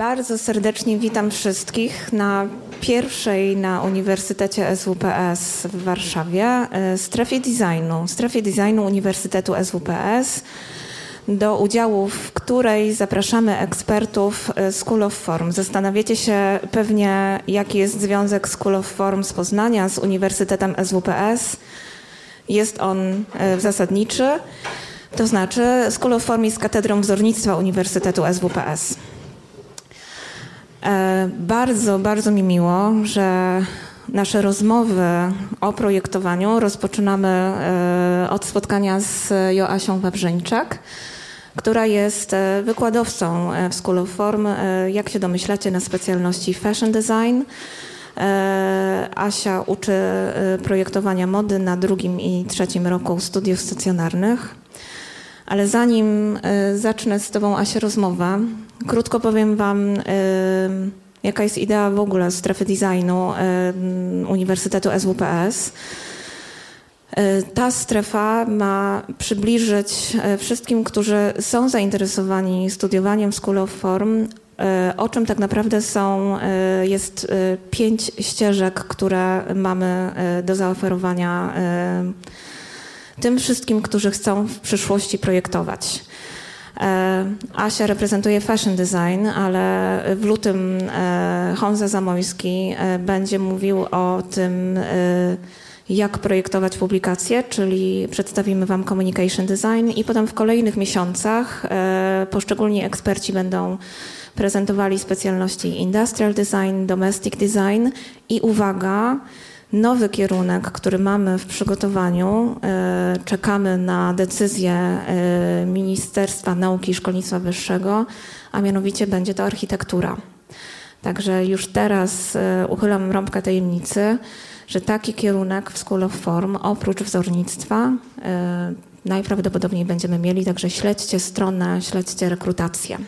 Bardzo serdecznie witam wszystkich na pierwszej na Uniwersytecie SWPS w Warszawie e, strefie designu, strefie designu Uniwersytetu SWPS, do udziału w której zapraszamy ekspertów e, School of Form. Zastanawiacie się pewnie, jaki jest związek School of Form z Poznania z Uniwersytetem SWPS. Jest on e, zasadniczy, to znaczy School of Form jest katedrą wzornictwa Uniwersytetu SWPS. E, bardzo, bardzo mi miło, że nasze rozmowy o projektowaniu rozpoczynamy e, od spotkania z Joasią Wawrzyńczak, która jest e, wykładowcą w School of Form, jak się domyślacie, na specjalności Fashion Design. Asia uczy projektowania mody na drugim i trzecim roku studiów stacjonarnych. Ale zanim zacznę z Tobą, Asia, rozmowę, Krótko powiem Wam, jaka jest idea w ogóle strefy designu Uniwersytetu SWPS. E, ta strefa ma przybliżyć e, wszystkim, którzy są zainteresowani studiowaniem School of Form, e, o czym tak naprawdę są, jest pięć ścieżek, które mamy do zaoferowania tym wszystkim, którzy chcą w przyszłości projektować. E, Asia reprezentuje fashion design, ale w lutym e, Honza Zamojski e, będzie mówił o tym, jak projektować publikacje, czyli przedstawimy Wam communication design i potem w kolejnych miesiącach poszczególni eksperci będą prezentowali specjalności industrial design, domestic design i uwaga, nowy kierunek, który mamy w przygotowaniu. E, czekamy na decyzję e, Ministerstwa Nauki i Szkolnictwa Wyższego, a mianowicie będzie to architektura. Także już teraz e, uchylam rąbkę tajemnicy, że taki kierunek w School of Form oprócz wzornictwa najprawdopodobniej będziemy mieli, także śledźcie stronę, śledźcie rekrutację.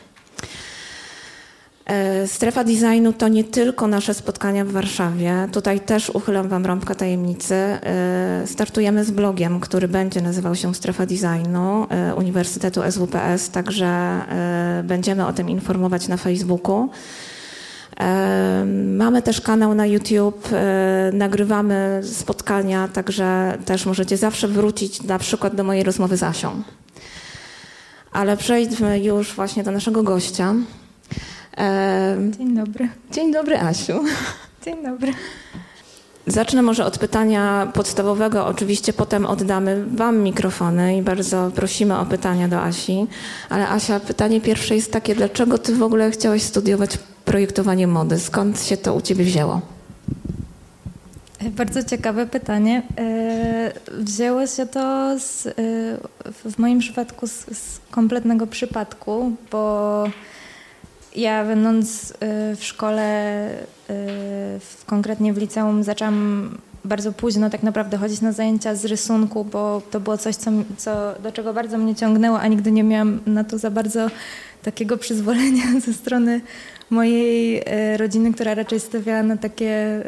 E, strefa designu to nie tylko nasze spotkania w Warszawie. Tutaj też uchylam Wam rąbkę tajemnicy. E, startujemy z blogiem, który będzie nazywał się Strefa Designu e, Uniwersytetu SWPS, także będziemy o tym informować na Facebooku. Mamy też kanał na YouTube, nagrywamy spotkania, także też możecie zawsze wrócić na przykład do mojej rozmowy z Asią. Ale przejdźmy już właśnie do naszego gościa. Dzień dobry. Dzień dobry, Asiu. Dzień dobry. Zacznę może od pytania podstawowego. Oczywiście potem oddamy Wam mikrofony i bardzo prosimy o pytania do Asi. Ale Asia, pytanie pierwsze jest takie, dlaczego Ty w ogóle chciałaś studiować projektowanie mody? Skąd się to u Ciebie wzięło? Bardzo ciekawe pytanie. E, wzięło się to z, e, w moim przypadku z, z kompletnego przypadku, bo ja będąc y, w szkole, y, konkretnie w liceum, zaczęłam bardzo późno tak naprawdę chodzić na zajęcia z rysunku, bo to było coś, co, co, do czego bardzo mnie ciągnęło, a nigdy nie miałam na to za bardzo takiego przyzwolenia ze strony mojej y, rodziny, która raczej stawiała na takie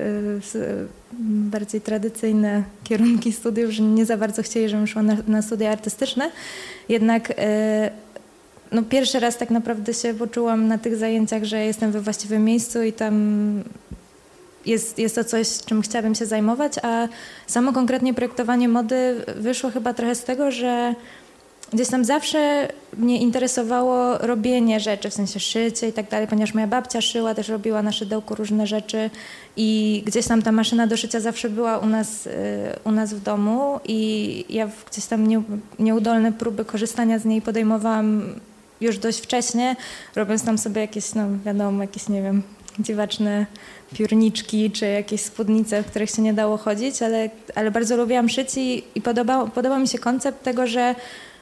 bardziej tradycyjne kierunki studiów, że nie za bardzo chcieli, żebym szła na, na studia artystyczne. Jednak no pierwszy raz tak naprawdę się poczułam na tych zajęciach, że jestem we właściwym miejscu i tam jest, jest to coś, czym chciałabym się zajmować, a samo konkretnie projektowanie mody wyszło chyba trochę z tego, że gdzieś tam zawsze mnie interesowało robienie rzeczy, w sensie szycie i tak dalej, ponieważ moja babcia szyła, też robiła na szydełku różne rzeczy i gdzieś tam ta maszyna do szycia zawsze była u nas, y, u nas w domu i ja gdzieś tam nie, nieudolne próby korzystania z niej podejmowałam już dość wcześnie, robiąc tam sobie jakieś, no wiadomo, jakieś, nie wiem, dziwaczne piórniczki czy jakieś spódnice, w których się nie dało chodzić, ale, ale bardzo lubiłam szyć i, i podobał mi się koncept tego, że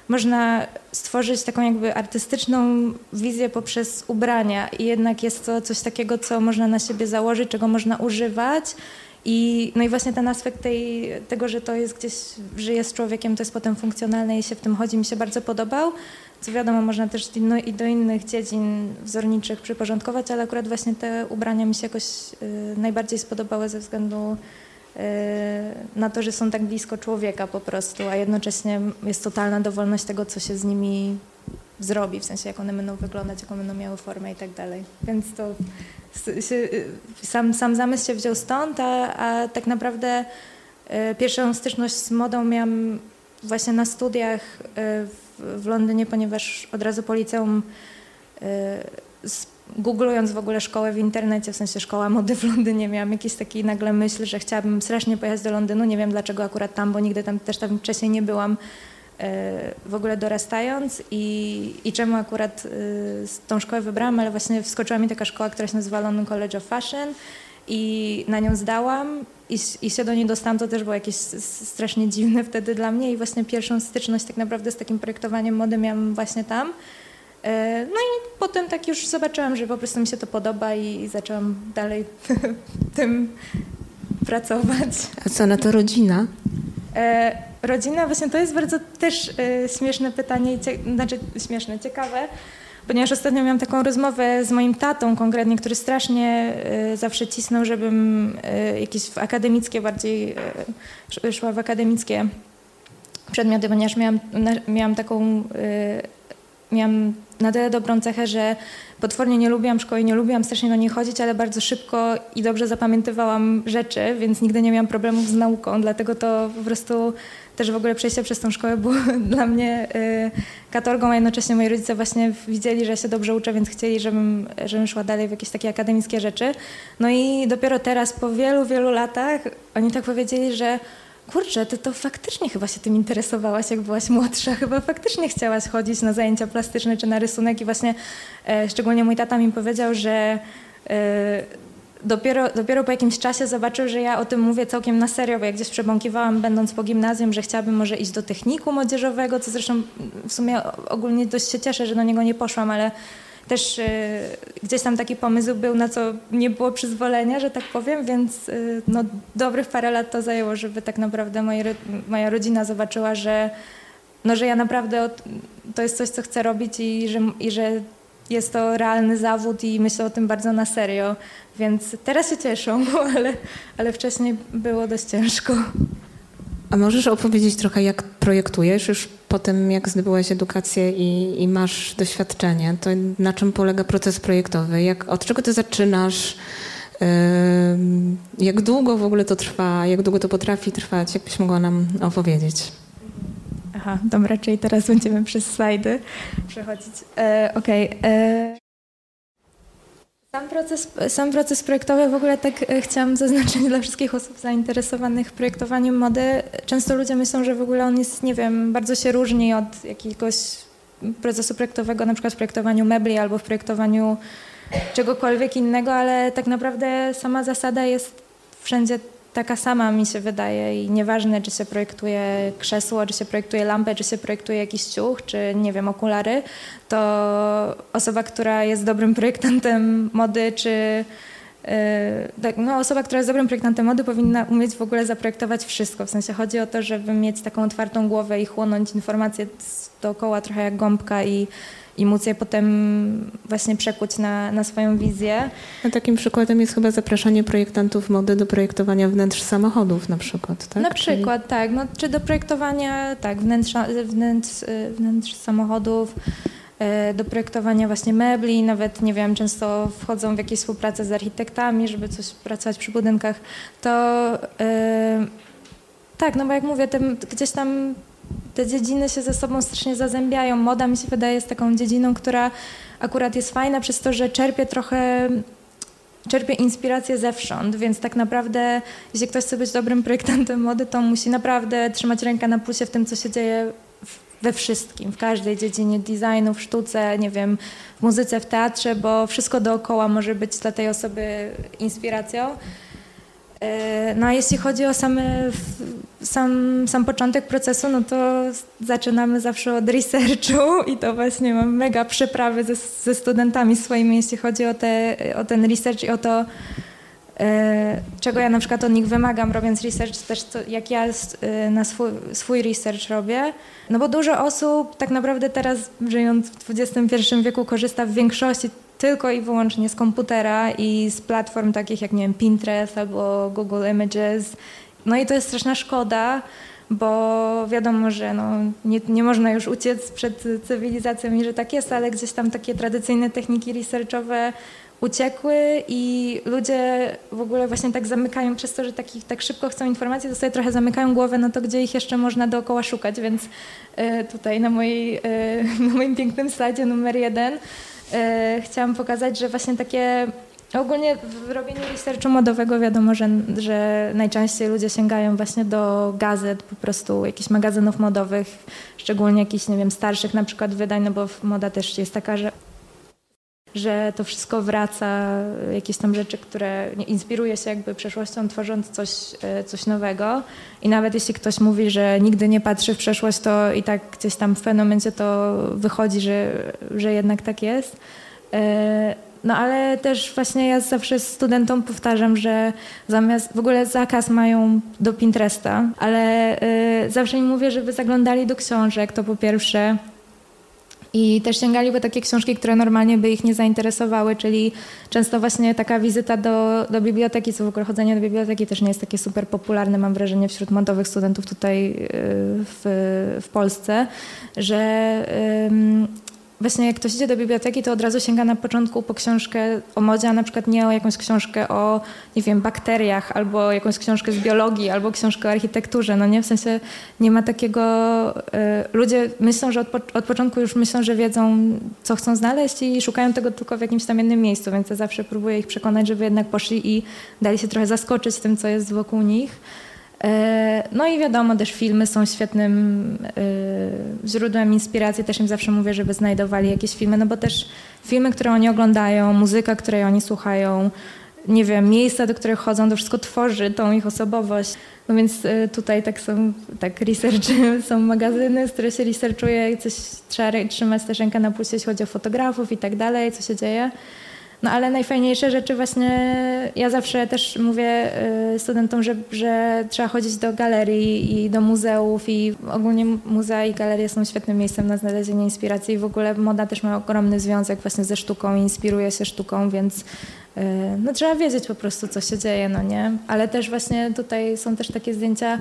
można stworzyć taką jakby artystyczną wizję poprzez ubrania i jednak jest to coś takiego, co można na siebie założyć, czego można używać i, no i właśnie ten aspekt tej, tego, że to jest gdzieś, żyje z człowiekiem, to jest potem funkcjonalne i się w tym chodzi, mi się bardzo podobał. Co wiadomo, można też no, i do innych dziedzin wzorniczych przyporządkować, ale akurat właśnie te ubrania mi się jakoś y, najbardziej spodobały ze względu y, na to, że są tak blisko człowieka po prostu, a jednocześnie jest totalna dowolność tego, co się z nimi zrobi, w sensie jak one będą wyglądać, jaką będą miały formę i tak dalej. Więc to się, sam, sam zamysł się wziął stąd, a, a tak naprawdę y, pierwszą styczność z modą miałam właśnie na studiach y, w, Londynie, ponieważ od razu po liceum googlując w ogóle szkołę w internecie, w sensie szkoła mody w Londynie, miałam jakiś taki nagle myśl, że chciałabym strasznie pojechać do Londynu. Nie wiem dlaczego akurat tam, bo nigdy tam też tam wcześniej nie byłam e, w ogóle dorastając. I, i czemu akurat y, tą szkołę wybrałam, ale właśnie wskoczyła mi taka szkoła, która się nazywa London College of Fashion i na nią zdałam i, i się do niej dostałam, to też było jakieś strasznie dziwne wtedy dla mnie i właśnie pierwszą styczność tak naprawdę z takim projektowaniem mody miałam właśnie tam. E, no i potem tak już zobaczyłam, że po prostu mi się to podoba i zaczęłam dalej tym pracować. A co na to rodzina? E, rodzina, właśnie to jest bardzo też e, śmieszne pytanie, znaczy śmieszne, ciekawe, ponieważ ostatnio miałam taką rozmowę z moim tatą konkretnie, który strasznie zawsze cisnął, żebym jakieś w akademickie bardziej, szła w akademickie przedmioty, ponieważ miałam, miałam taką miałam na tyle dobrą cechę, że potwornie nie lubiłam szkoły, nie lubiłam strasznie do niej chodzić, ale bardzo szybko i dobrze zapamiętywałam rzeczy, więc nigdy nie miałam problemów z nauką, dlatego to po prostu też w ogóle przejście przez tą szkołę było dla mnie y, katorgą, a jednocześnie moi rodzice właśnie widzieli, że się dobrze uczę, więc chcieli, żebym, żebym szła dalej w jakieś takie akademickie rzeczy. No i dopiero teraz, po wielu, wielu latach, oni tak powiedzieli, że kurczę, ty to faktycznie chyba się tym interesowałaś, jak byłaś młodsza, chyba faktycznie chciałaś chodzić na zajęcia plastyczne czy na rysunek i właśnie e, szczególnie mój tata mi powiedział, że e, dopiero, dopiero po jakimś czasie zobaczył, że ja o tym mówię całkiem na serio, bo jak gdzieś przebąkiwałam, będąc po gimnazjum, że chciałabym może iść do techniku młodzieżowego, co zresztą w sumie ogólnie dość się cieszę, że do niego nie poszłam, ale też y, gdzieś tam taki pomysł był, na co nie było przyzwolenia, że tak powiem, więc y, no, dobrych parę lat to zajęło, żeby tak naprawdę moje, moja rodzina zobaczyła, że, no, że ja naprawdę od, to jest coś, co chcę robić i że, i że jest to realny zawód i myślę o tym bardzo na serio, więc teraz się cieszą, ale, ale wcześniej było dość ciężko. A możesz opowiedzieć trochę, jak projektujesz już po tym, jak zdobyłaś edukację i, i masz doświadczenie? To na czym polega proces projektowy? Jak, od czego ty zaczynasz? Jak długo w ogóle to trwa? Jak długo to potrafi trwać? Jakbyś mogła nam opowiedzieć? Aha, dobra, czyli teraz będziemy przez slajdy przechodzić. E, Okej. Okay. E, sam proces, sam proces projektowy w ogóle tak e, chciałam zaznaczyć dla wszystkich osób zainteresowanych projektowaniem mody. Często ludzie myślą, że w ogóle on jest, nie wiem, bardzo się różni od jakiegoś procesu projektowego, na przykład w projektowaniu mebli albo w projektowaniu czegokolwiek innego, ale tak naprawdę sama zasada jest wszędzie taka sama mi się wydaje i nieważne, czy się projektuje krzesło, czy się projektuje lampę, czy się projektuje jakiś ciuch, czy nie wiem, okulary, to osoba, która jest dobrym projektantem mody, czy yy, no, osoba, która jest dobrym projektantem mody powinna umieć w ogóle zaprojektować wszystko. W sensie chodzi o to, żeby mieć taką otwartą głowę i chłonąć informacje dookoła trochę jak gąbka i i móc je potem właśnie przekuć na, na swoją wizję. A takim przykładem jest chyba zapraszanie projektantów mody do projektowania wnętrz samochodów na przykład, tak? Na przykład, Czyli... tak. No, czy do projektowania tak, wnętrz, wnętrz, wnętrz samochodów, e, do projektowania właśnie mebli, nawet nie wiem, często wchodzą w jakieś współpracę z architektami, żeby coś pracować przy budynkach, to yy, tak, no bo jak mówię, gdzieś tam te dziedziny się ze sobą strasznie zazębiają. Moda mi się wydaje jest taką dziedziną, która akurat jest fajna przez to, że czerpie trochę czerpie inspirację zewsząd, więc tak naprawdę jeśli ktoś chce być dobrym projektantem mody, to musi naprawdę trzymać rękę na pulsie w tym, co się dzieje we wszystkim, w każdej dziedzinie designu, w sztuce, nie wiem, w muzyce, w teatrze, bo wszystko dookoła może być dla tej osoby inspiracją. E, no a jeśli chodzi o same, sam, sam początek procesu, no to zaczynamy zawsze od researchu i to właśnie mam mega przeprawy ze, ze studentami swoimi, jeśli chodzi o, te, o ten research i o to, e, czego ja na przykład od nich wymagam, robiąc research, też to, jak ja e, na swój, swój research robię. No bo dużo osób tak naprawdę teraz, żyjąc w XXI wieku, korzysta w większości tylko i wyłącznie z komputera i z platform takich jak nie wiem, Pinterest albo Google Images. No i to jest straszna szkoda, bo wiadomo, że no, nie, nie można już uciec przed cywilizacją i że tak jest, ale gdzieś tam takie tradycyjne techniki researchowe uciekły i ludzie w ogóle właśnie tak zamykają przez to, że takich, tak szybko chcą informacji, to sobie trochę zamykają głowę na to, gdzie ich jeszcze można dookoła szukać, więc e, tutaj na, mojej, e, na moim pięknym slajdzie numer jeden chciałam pokazać, że właśnie takie Ogólnie w robieniu researchu modowego wiadomo, że, że najczęściej ludzie sięgają właśnie do gazet, po prostu jakichś magazynów modowych, szczególnie jakichś, nie wiem, starszych na przykład wydań, no bo moda też jest taka, że że to wszystko wraca, jakieś tam rzeczy, które inspiruje się jakby przeszłością, tworząc coś, e, coś nowego. I nawet jeśli ktoś mówi, że nigdy nie patrzy w przeszłość, to i tak gdzieś tam w pewnym momencie to wychodzi, że, że jednak tak jest. E, no ale też właśnie ja zawsze studentom powtarzam, że zamiast w ogóle zakaz mają do Pinteresta, ale zawsze im mówię, żeby zaglądali do książek, to po pierwsze. I też sięgali po takie książki, które normalnie by ich nie zainteresowały, czyli często właśnie taka wizyta do, do biblioteki, co w ogóle chodzenie do biblioteki też nie jest takie super popularne, mam wrażenie, wśród modowych studentów tutaj y, w, w Polsce, że właśnie jak ktoś idzie do biblioteki, to od razu sięga na początku po książkę o modzie, a na przykład nie o jakąś książkę o, nie wiem, bakteriach, albo jakąś książkę z biologii, albo książkę o architekturze, no nie? W sensie nie ma takiego... Y, ludzie myślą, że od, po, od, początku już myślą, że wiedzą, co chcą znaleźć i szukają tego tylko w jakimś tam innym miejscu, więc ja zawsze próbuję ich przekonać, żeby jednak poszli i dali się trochę zaskoczyć tym, co jest wokół nich. E, no i wiadomo, też filmy są świetnym e, źródłem inspiracji. Też im zawsze mówię, żeby znajdowali jakieś filmy, no bo też filmy, które oni oglądają, muzyka, której oni słuchają, nie wiem, miejsca, do których chodzą, to wszystko tworzy tą ich osobowość. No więc e, tutaj tak są, tak research, są magazyny, z które się researchuje, coś trzeba trzymać też rękę na pulsie, jeśli chodzi o fotografów i tak dalej, co się dzieje. No ale najfajniejsze rzeczy właśnie, ja zawsze też mówię y, studentom, że, że trzeba chodzić do galerii i do muzeów i ogólnie muzea i galerie są świetnym miejscem na znalezienie inspiracji i w ogóle moda też ma ogromny związek właśnie ze sztuką, inspiruje się sztuką, więc y, no trzeba wiedzieć po prostu, co się dzieje, no nie? Ale też właśnie tutaj są też takie zdjęcia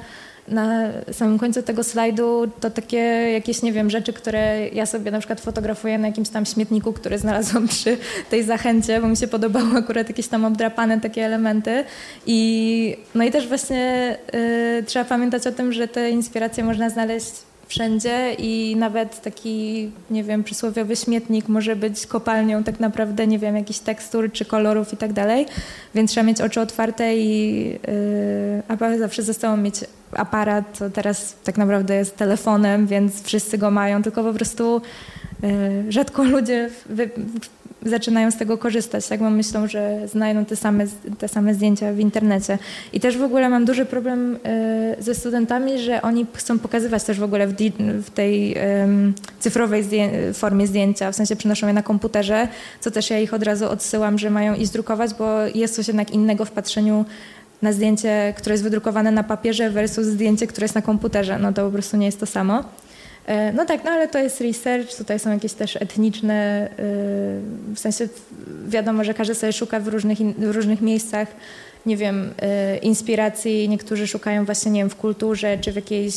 na samym końcu tego slajdu to takie jakieś, nie wiem, rzeczy, które ja sobie na przykład fotografuję na jakimś tam śmietniku, który znalazłam przy tej zachęcie, bo mi się podobały akurat jakieś tam obdrapane takie elementy. I, no i też właśnie y, trzeba pamiętać o tym, że te inspiracje można znaleźć wszędzie i nawet taki, nie wiem, przysłowiowy śmietnik może być kopalnią tak naprawdę, nie wiem, jakichś tekstur czy kolorów i tak dalej, więc trzeba mieć oczy otwarte i yy, zawsze ze sobą mieć aparat, to teraz tak naprawdę jest telefonem, więc wszyscy go mają, tylko po prostu yy, rzadko ludzie zaczynają z tego korzystać, tak? bo myślą, że znajdą te same, te same zdjęcia w internecie. I też w ogóle mam duży problem y, ze studentami, że oni chcą pokazywać też w ogóle w, w tej um, cyfrowej zdję formie zdjęcia, w sensie przenoszą je na komputerze, co też ja ich od razu odsyłam, że mają i zdrukować, bo jest coś jednak innego w patrzeniu na zdjęcie, które jest wydrukowane na papierze versus zdjęcie, które jest na komputerze. No to po prostu nie jest to samo. E, no tak, no ale to jest research, tutaj są jakieś też etniczne, e, w sensie wiadomo, że każdy sobie szuka w różnych, w różnych miejscach, nie wiem, e, inspiracji. Niektórzy szukają właśnie, nie wiem, w kulturze, czy w jakiejś,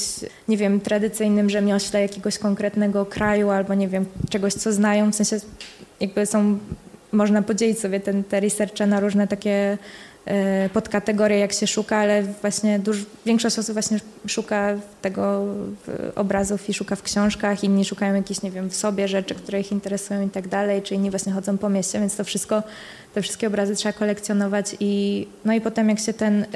nie wiem, tradycyjnym rzemiośle jakiegoś konkretnego kraju, albo nie wiem, czegoś, co znają, w sensie jakby są, można podzielić sobie ten, te researche na różne takie E, podkategorie, jak się szuka, ale właśnie duż, większość osób właśnie szuka tego obrazów i szuka w książkach, inni szukają jakieś, nie wiem, w sobie rzeczy, które ich interesują i tak dalej, czy inni właśnie chodzą po mieście, więc to wszystko, te wszystkie obrazy trzeba kolekcjonować i no i potem jak się ten y,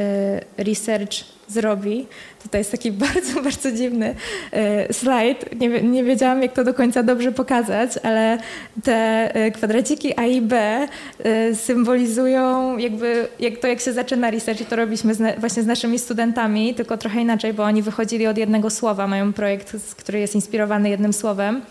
research zrobi. Tutaj jest taki bardzo, bardzo dziwny e, slajd. Nie, nie wiedziałam, jak to do końca dobrze pokazać, ale te e, kwadraciki A i B e, symbolizują jakby jak to, jak się zaczyna research i to robiliśmy z, właśnie z naszymi studentami, tylko trochę inaczej, bo oni wychodzili od jednego słowa. Mają projekt, który jest inspirowany jednym słowem.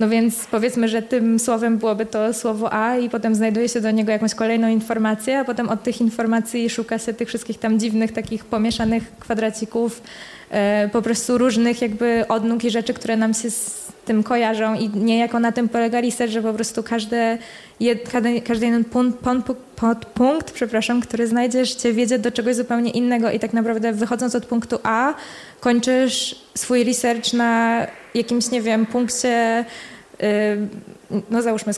No więc powiedzmy, że tym słowem byłoby to słowo A i potem znajduje się do niego jakąś kolejną informację, a potem od tych informacji szuka się tych wszystkich tam dziwnych, takich pomieszanych kwadracików, e, po prostu różnych jakby odnóg i rzeczy, które nam się tym kojarzą i niejako na tym polega research, że po prostu każde, jed, każdy, każdy jeden punkt, punkt, punkt, przepraszam, który znajdziesz, cię wiedzie do czegoś zupełnie innego i tak naprawdę wychodząc od punktu A, kończysz swój research na jakimś, nie wiem, punkcie no załóżmy,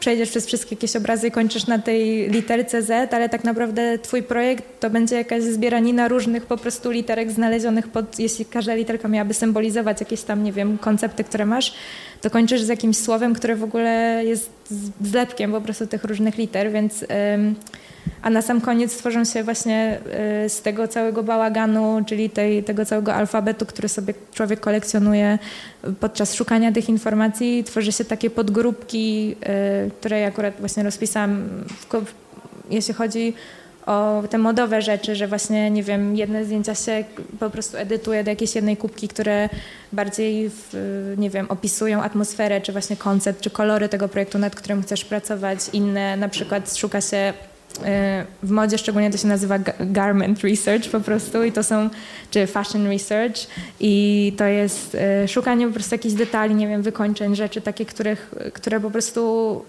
przejdziesz przez wszystkie jakieś obrazy i kończysz na tej literce Z, ale tak naprawdę twój projekt to będzie jakaś zbieranina różnych po prostu literek znalezionych pod, jeśli każda literka miałaby symbolizować jakieś tam, nie wiem, koncepty, które masz, to kończysz z jakimś słowem, które w ogóle jest zlepkiem po prostu tych różnych liter, więc... a na sam koniec tworzą się właśnie y, z tego całego bałaganu, czyli tej, tego całego alfabetu, który sobie człowiek kolekcjonuje podczas szukania tych informacji, tworzy się takie podgrupki, y, które ja akurat właśnie rozpisałam, jeśli chodzi o te modowe rzeczy, że właśnie, nie wiem, jedne zdjęcia się po prostu edytuje do jakiejś jednej kubki, które bardziej, w, nie wiem, opisują atmosferę, czy właśnie koncept, czy kolory tego projektu, nad którym chcesz pracować. Inne na przykład szuka się w modzie szczególnie to się nazywa garment research po prostu i to są, czy fashion research i to jest e, szukanie po prostu jakichś detali, nie wiem, wykończeń, rzeczy takie, których, które po prostu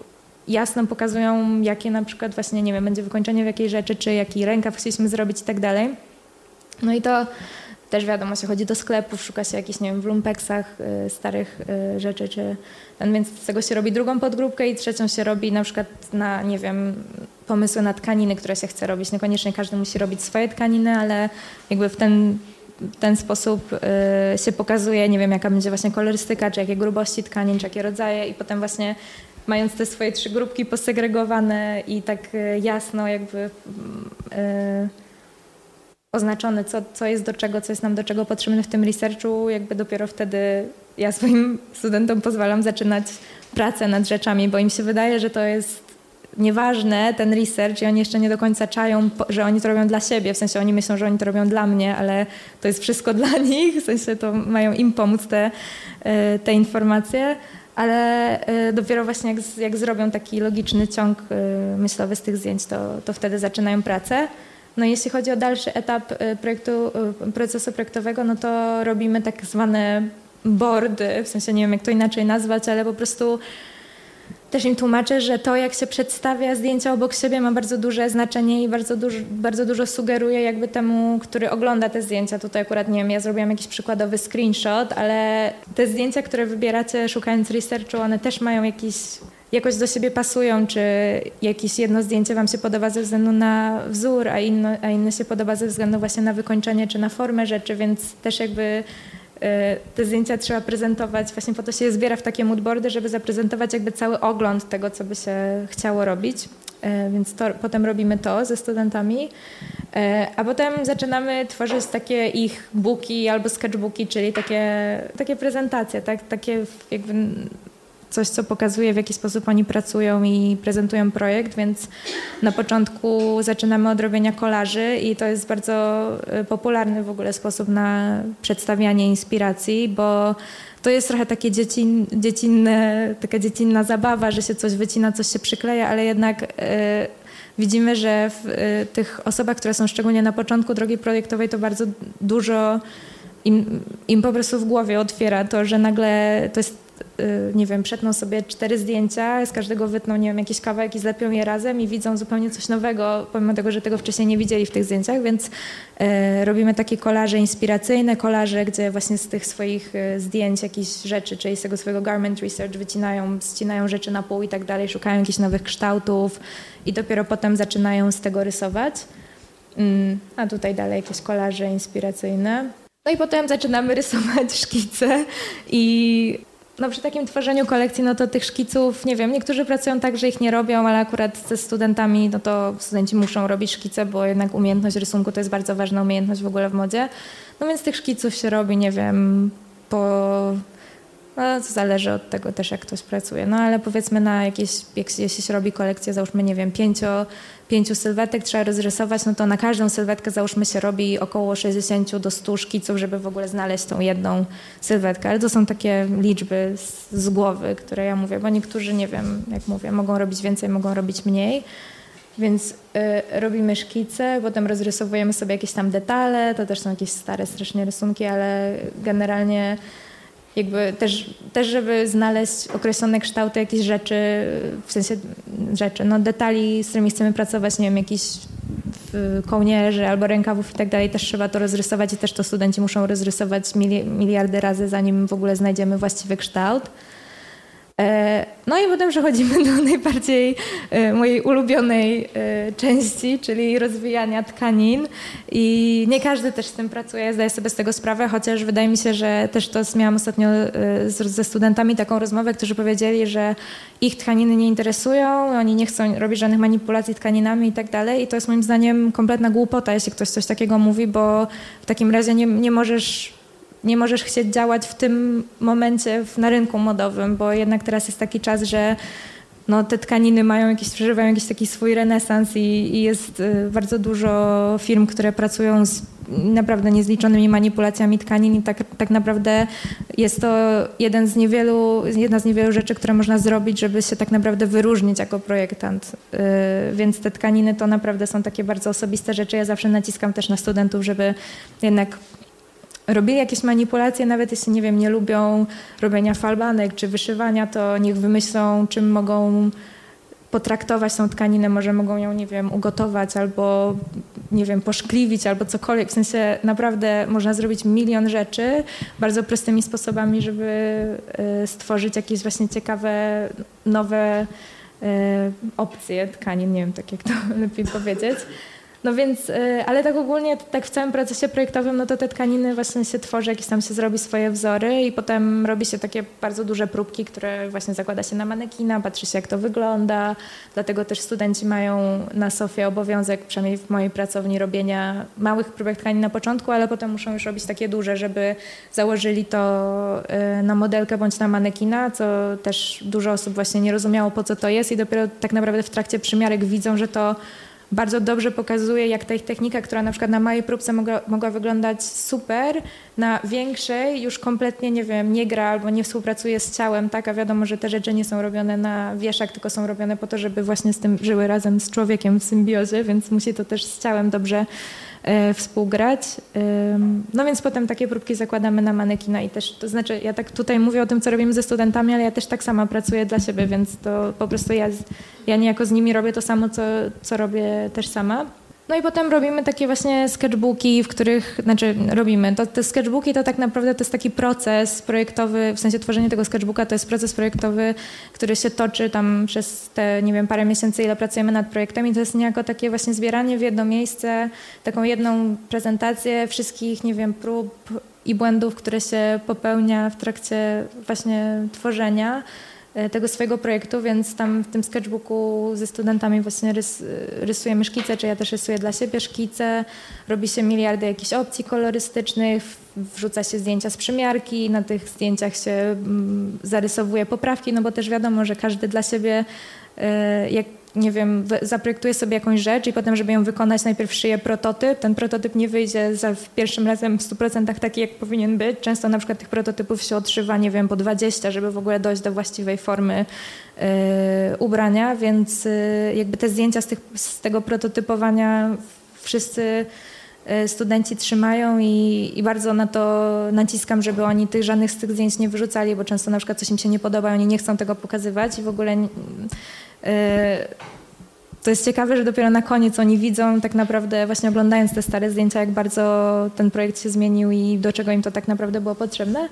jasno pokazują, jakie na przykład właśnie, nie wiem, będzie wykończenie w jakiej rzeczy, czy jaki rękaw chcieliśmy zrobić i tak dalej. No i to też wiadomo, się chodzi do sklepów, szuka się jakichś, nie wiem, w lumpeksach y, starych y, rzeczy, czy ten, więc z tego się robi drugą podgrupkę i trzecią się robi na przykład na, nie wiem, pomysły na tkaniny, które się chce robić. Niekoniecznie każdy musi robić swoje tkaniny, ale jakby w ten, w ten sposób y, się pokazuje, nie wiem, jaka będzie właśnie kolorystyka, czy jakie grubości tkanin, czy jakie rodzaje i potem właśnie mając te swoje trzy grupki posegregowane i tak y, jasno jakby y, oznaczone, co, co jest do czego, co jest nam do czego potrzebne w tym researchu, jakby dopiero wtedy ja swoim studentom pozwalam zaczynać pracę nad rzeczami, bo im się wydaje, że to jest nieważne, ten research i oni jeszcze nie do końca czają, że oni to robią dla siebie, w sensie oni myślą, że oni to robią dla mnie, ale to jest wszystko dla nich, w sensie to mają im pomóc te, e, te informacje, ale e, dopiero właśnie jak, jak zrobią taki logiczny ciąg e, myślowy z tych zdjęć, to, to wtedy zaczynają pracę. No jeśli chodzi o dalszy etap projektu, procesu projektowego, no to robimy tak zwane boardy, w sensie nie wiem jak to inaczej nazwać, ale po prostu też im tłumaczę, że to, jak się przedstawia zdjęcia obok siebie, ma bardzo duże znaczenie i bardzo dużo, bardzo dużo sugeruje jakby temu, który ogląda te zdjęcia. Tutaj akurat, nie wiem, ja zrobiłam jakiś przykładowy screenshot, ale te zdjęcia, które wybieracie szukając researchu, one też mają jakiś jakoś do siebie pasują, czy jakieś jedno zdjęcie Wam się podoba ze względu na wzór, a a inne się podoba ze względu właśnie na wykończenie czy na formę rzeczy, więc też jakby E, te zdjęcia trzeba prezentować, właśnie po to się je zbiera w takie moodboardy, żeby zaprezentować jakby cały ogląd tego, co by się chciało robić. E, więc to, potem robimy to ze studentami, e, a potem zaczynamy tworzyć takie ich booki albo sketchbooki, czyli takie, takie prezentacje, tak? takie jakby coś, co pokazuje, w jaki sposób oni pracują i prezentują projekt, więc na początku zaczynamy od robienia kolaży i to jest bardzo y, popularny w ogóle sposób na przedstawianie inspiracji, bo to jest trochę takie dziecin, dziecinne, taka dziecinna zabawa, że się coś wycina, coś się przykleja, ale jednak y, widzimy, że w y, tych osobach, które są szczególnie na początku drogi projektowej, to bardzo dużo im, im po prostu w głowie otwiera to, że nagle to jest nie wiem, przetną sobie cztery zdjęcia, z każdego wytną, nie wiem, jakiś kawałek i zlepią je razem i widzą zupełnie coś nowego, pomimo tego, że tego wcześniej nie widzieli w tych zdjęciach, więc y, robimy takie kolaże inspiracyjne, kolaże, gdzie właśnie z tych swoich y, zdjęć jakieś rzeczy, czyli z tego swojego garment research wycinają, ścinają rzeczy na pół i tak dalej, szukają jakichś nowych kształtów i dopiero potem zaczynają z tego rysować. Mm, a tutaj dalej jakieś kolaże inspiracyjne. No i potem zaczynamy rysować szkice i no przy takim tworzeniu kolekcji, no to tych szkiców, nie wiem, niektórzy pracują tak, że ich nie robią, ale akurat ze studentami, no to studenci muszą robić szkice, bo jednak umiejętność rysunku to jest bardzo ważna umiejętność w ogóle w modzie. No więc tych szkiców się robi, nie wiem, po no, to zależy od tego też, jak ktoś pracuje. No ale powiedzmy na jakieś, jeśli się robi kolekcję, załóżmy, nie wiem, pięcio, pięciu sylwetek trzeba rozrysować, no to na każdą sylwetkę, załóżmy, się robi około 60 do 100 szkiców, żeby w ogóle znaleźć tą jedną sylwetkę. Ale to są takie liczby z, z głowy, które ja mówię, bo niektórzy, nie wiem, jak mówię, mogą robić więcej, mogą robić mniej. Więc y, robimy szkice, potem rozrysowujemy sobie jakieś tam detale, to też są jakieś stare strasznie rysunki, ale generalnie jakby też, też, żeby znaleźć określone kształty jakichś rzeczy, w sensie rzeczy, no detali, z którymi chcemy pracować, nie wiem, jakiś kołnierzy albo rękawów i tak dalej, też trzeba to rozrysować i też to studenci muszą rozrysować miliardy razy, zanim w ogóle znajdziemy właściwy kształt. E, no i potem przechodzimy do najbardziej e, mojej ulubionej e, części, czyli rozwijania tkanin. I nie każdy też z tym pracuje, zdaję sobie z tego sprawę, chociaż wydaje mi się, że też to miałam ostatnio ze studentami taką rozmowę, którzy powiedzieli, że ich tkaniny nie interesują, oni nie chcą robić żadnych manipulacji tkaninami i tak dalej. I to jest moim zdaniem kompletna głupota, jeśli ktoś coś takiego mówi, bo w takim razie nie, nie możesz nie możesz chcieć działać w tym momencie na rynku modowym, bo jednak teraz jest taki czas, że no, te tkaniny mają jakiś, przeżywają jakiś taki swój renesans i, i jest y, bardzo dużo firm, które pracują z naprawdę niezliczonymi manipulacjami tkanin i tak, tak naprawdę jest to jeden z niewielu, jedna z niewielu rzeczy, które można zrobić, żeby się tak naprawdę wyróżnić jako projektant. Yy, więc te tkaniny to naprawdę są takie bardzo osobiste rzeczy. Ja zawsze naciskam też na studentów, żeby jednak robili jakieś manipulacje, nawet jeśli, nie wiem, nie lubią robienia falbanek czy wyszywania, to niech wymyślą, czym mogą potraktować tą tkaninę, może mogą ją, nie wiem, ugotować albo, nie wiem, poszkliwić albo cokolwiek. W sensie naprawdę można zrobić milion rzeczy bardzo prostymi sposobami, żeby y, stworzyć jakieś właśnie ciekawe, nowe y, opcje tkanin, nie wiem, tak jak to lepiej powiedzieć. No więc, y, ale tak ogólnie, tak w całym procesie projektowym, no to te tkaniny właśnie się tworzy, jakieś tam się zrobi swoje wzory i potem robi się takie bardzo duże próbki, które właśnie zakłada się na manekina, patrzy się jak to wygląda, dlatego też studenci mają na Sofie obowiązek, przynajmniej w mojej pracowni, robienia małych próbek tkanin na początku, ale potem muszą już robić takie duże, żeby założyli to y, na modelkę bądź na manekina, co też dużo osób właśnie nie rozumiało po co to jest i dopiero tak naprawdę w trakcie przymiarek widzą, że to bardzo dobrze pokazuje, jak ta ich technika, która na przykład na małej próbce mogła, mogła wyglądać super, na większej już kompletnie, nie wiem, nie gra albo nie współpracuje z ciałem, tak? A wiadomo, że te rzeczy nie są robione na wieszak, tylko są robione po to, żeby właśnie z tym żyły razem z człowiekiem w symbiozie, więc musi to też z ciałem dobrze współgrać. No więc potem takie próbki zakładamy na manekina i też, to znaczy ja tak tutaj mówię o tym, co robimy ze studentami, ale ja też tak sama pracuję dla siebie, więc to po prostu ja, ja niejako z nimi robię to samo, co, co robię też sama. No i potem robimy takie właśnie sketchbooki, w których, znaczy robimy, to, te sketchbooki to tak naprawdę to jest taki proces projektowy, w sensie tworzenie tego sketchbooka to jest proces projektowy, który się toczy tam przez te, nie wiem, parę miesięcy, ile pracujemy nad projektem i to jest niejako takie właśnie zbieranie w jedno miejsce, taką jedną prezentację wszystkich, nie wiem, prób i błędów, które się popełnia w trakcie właśnie tworzenia. E, tego swojego projektu, więc tam w tym sketchbooku ze studentami właśnie rys, rysujemy szkice, czy ja też rysuję dla siebie szkice, robi się miliardy jakichś opcji kolorystycznych, wrzuca się zdjęcia z przymiarki, na tych zdjęciach się mm, zarysowuje poprawki, no bo też wiadomo, że każdy dla siebie e, jak nie wiem, zaprojektuje sobie jakąś rzecz i potem, żeby ją wykonać, najpierw szyję prototyp. Ten prototyp nie wyjdzie za pierwszym razem w 100% taki, jak powinien być. Często na przykład tych prototypów się odszywa, nie wiem, po 20, żeby w ogóle dojść do właściwej formy yy, ubrania, więc yy, jakby te zdjęcia z, tych, z tego prototypowania wszyscy y, studenci trzymają i, i, bardzo na to naciskam, żeby oni tych żadnych z tych zdjęć nie wyrzucali, bo często na przykład coś im się nie podoba, oni nie chcą tego pokazywać i w ogóle to jest ciekawe, że dopiero na koniec oni widzą tak naprawdę, właśnie oglądając te stare zdjęcia, jak bardzo ten projekt się zmienił i do czego im to tak naprawdę było potrzebne.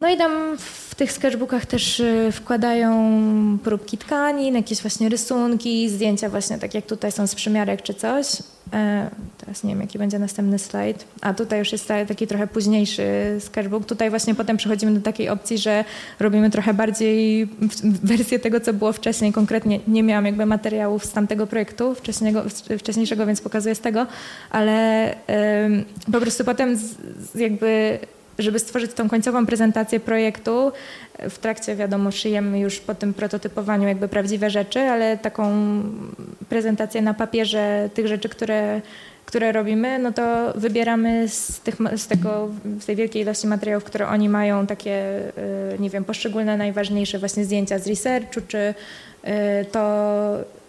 No i tam w tych sketchbookach też y, wkładają próbki tkanin, jakieś właśnie rysunki, zdjęcia właśnie tak jak tutaj są z przymiarek czy coś. E, teraz nie wiem, jaki będzie następny slajd. A tutaj już jest taki trochę późniejszy sketchbook. Tutaj właśnie potem przechodzimy do takiej opcji, że robimy trochę bardziej wersję tego, co było wcześniej. Konkretnie nie miałam jakby materiałów z tamtego projektu wcześniejszego, więc pokazuję z tego, ale po prostu potem jakby żeby stworzyć tą końcową prezentację projektu, w trakcie wiadomo szyjemy już po tym prototypowaniu jakby prawdziwe rzeczy, ale taką prezentację na papierze tych rzeczy, które, które robimy, no to wybieramy z, tych, z, tego, z tej wielkiej ilości materiałów, które oni mają, takie, y, nie wiem, poszczególne najważniejsze właśnie zdjęcia z researchu, czy y, to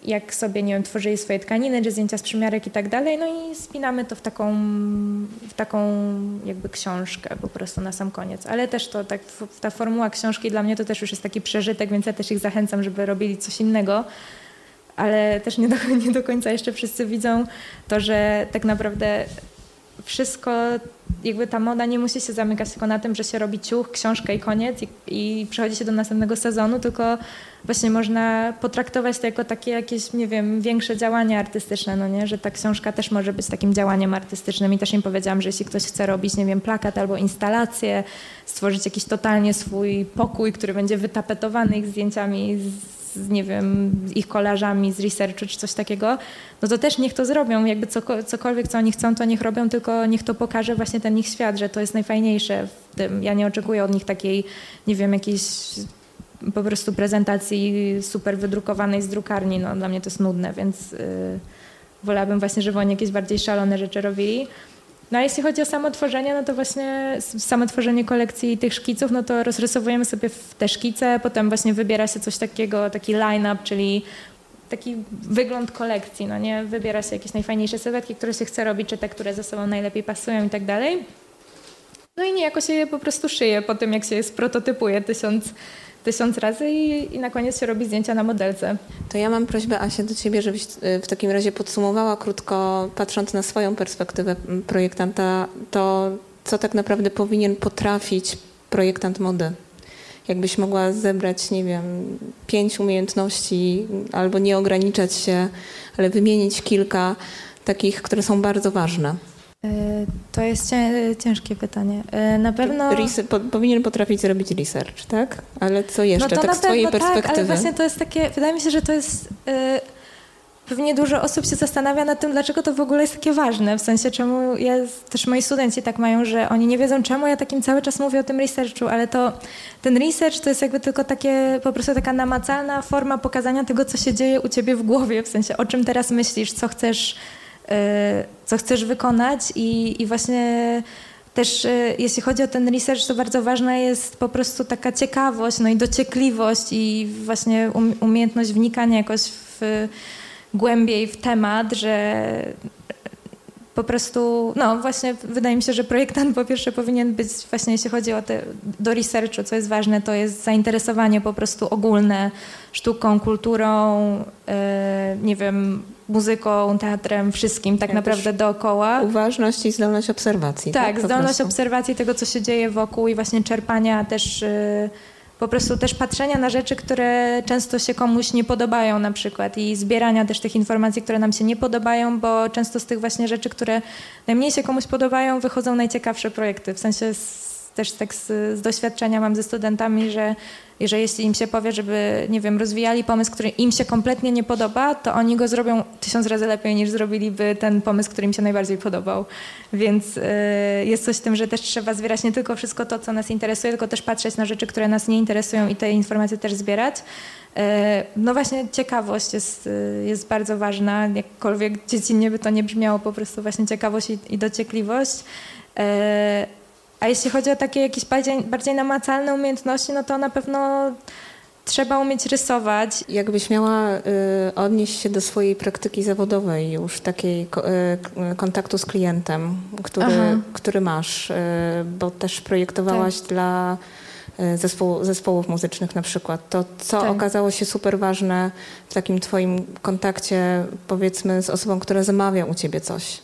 jak sobie, nie wiem, tworzyli swoje tkaniny, czy zdjęcia z przymiarek i tak dalej, no i spinamy to w taką, w taką jakby książkę po prostu na sam koniec. Ale też to, tak, ta formuła książki dla mnie to też już jest taki przeżytek, więc ja też ich zachęcam, żeby robili coś innego, ale też nie do, nie do końca jeszcze wszyscy widzą to, że tak naprawdę wszystko, jakby ta moda nie musi się zamykać tylko na tym, że się robi ciuch, książkę i koniec i, i przechodzi się do następnego sezonu, tylko właśnie można potraktować to jako takie jakieś, nie wiem, większe działanie artystyczne, no nie? Że ta książka też może być takim działaniem artystycznym i też im powiedziałam, że jeśli ktoś chce robić, nie wiem, plakat albo instalację, stworzyć jakiś totalnie swój pokój, który będzie wytapetowany ich zdjęciami z z, nie wiem, ich kolarzami z researchu czy coś takiego, no to też niech to zrobią, jakby cokolwiek, co oni chcą, to niech robią, tylko niech to pokaże właśnie ten ich świat, że to jest najfajniejsze w tym. Ja nie oczekuję od nich takiej, nie wiem, jakiejś po prostu prezentacji super wydrukowanej z drukarni, no dla mnie to jest nudne, więc yy, wolałabym właśnie, żeby oni jakieś bardziej szalone rzeczy robili. No a jeśli chodzi o samo tworzenie, no to właśnie samo tworzenie kolekcji tych szkiców, no to rozrysowujemy sobie te szkice, potem właśnie wybiera się coś takiego, taki line-up, czyli taki wygląd kolekcji, no nie? Wybiera się jakieś najfajniejsze sylwetki, które się chce robić, czy te, które ze sobą najlepiej pasują i tak dalej. No i niejako się je po prostu szyje po tym, jak się je sprototypuje tysiąc tysiąc razy i, i na koniec się robi zdjęcia na modelce. To ja mam prośbę, Asia, do Ciebie, żebyś y, w takim razie podsumowała krótko, patrząc na swoją perspektywę projektanta, to co tak naprawdę powinien potrafić projektant mody. Jakbyś mogła zebrać, nie wiem, pięć umiejętności albo nie ograniczać się, ale wymienić kilka takich, które są bardzo ważne. E, to jest ciężkie pytanie. E, na pewno. po, powinien potrafić zrobić research, tak? Ale co jeszcze, no tak z Twojej perspektywy? Tak, ale właśnie to jest takie. Wydaje mi się, że to jest. Yy, pewnie dużo osób się zastanawia nad tym, dlaczego to w ogóle jest takie ważne. W sensie, czemu ja, też moi studenci tak mają, że oni nie wiedzą, czemu ja takim cały czas mówię o tym researchu, ale to ten research to jest jakby tylko takie, po prostu taka namacalna forma pokazania tego, co się dzieje u ciebie w głowie, w sensie, o czym teraz myślisz, co chcesz E, co chcesz wykonać i, i właśnie też e, jeśli chodzi o ten research, to bardzo ważna jest po prostu taka ciekawość, no i dociekliwość i właśnie umiejętność wnikania jakoś w, głębiej w temat, że po prostu, no właśnie wydaje mi się, że projektant po pierwsze powinien być właśnie jeśli chodzi o te, do researchu, co jest ważne, to jest zainteresowanie po prostu ogólne sztuką, kulturą, yy, nie wiem, muzyką, teatrem, wszystkim tak ja naprawdę dookoła. Uważność i zdolność obserwacji. Tak, tak zdolność obserwacji tego, co się dzieje wokół i właśnie czerpania też y, po prostu też patrzenia na rzeczy, które często się komuś nie podobają na przykład i zbierania też tych informacji, które nam się nie podobają, bo często z tych właśnie rzeczy, które najmniej się komuś podobają, wychodzą najciekawsze projekty. W sensie z, też tak z, z doświadczenia mam ze studentami, że że jeśli im się powie, żeby, nie wiem, rozwijali pomysł, który im się kompletnie nie podoba, to oni go zrobią tysiąc razy lepiej niż zrobiliby ten pomysł, który im się najbardziej podobał. Więc y, jest coś w tym, że też trzeba zbierać nie tylko wszystko to, co nas interesuje, tylko też patrzeć na rzeczy, które nas nie interesują i te informacje też zbierać. Y, no właśnie ciekawość jest, y, jest bardzo ważna, jakkolwiek dziecinnie by to nie brzmiało, po prostu właśnie ciekawość i, i dociekliwość. A jeśli chodzi o takie jakieś bardziej, bardziej namacalne umiejętności, no to na pewno trzeba umieć rysować. Jakbyś miała y, odnieść się do swojej praktyki zawodowej już, takiej y, kontaktu z klientem, który, który masz, y, bo też projektowałaś tak. dla y, zespołu, zespołów muzycznych na przykład. To co tak. okazało się super ważne w takim twoim kontakcie powiedzmy z osobą, która zamawia u ciebie coś?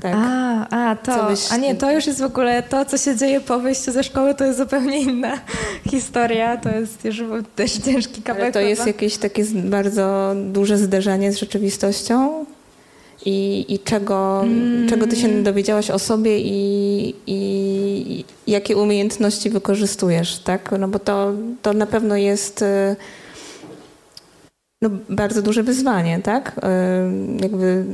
Tak. A, a, to, byś... a nie, to już jest w ogóle to, co się dzieje po wyjściu ze szkoły, to jest zupełnie inna historia. To jest już też ciężki kawałek. Ale to jest jakieś takie bardzo duże zderzenie z rzeczywistością? I, i czego, mm. czego ty się dowiedziałaś o sobie i, i, jakie umiejętności wykorzystujesz, tak? No bo to, to na pewno jest y, no, bardzo duże wyzwanie, tak? Y, jakby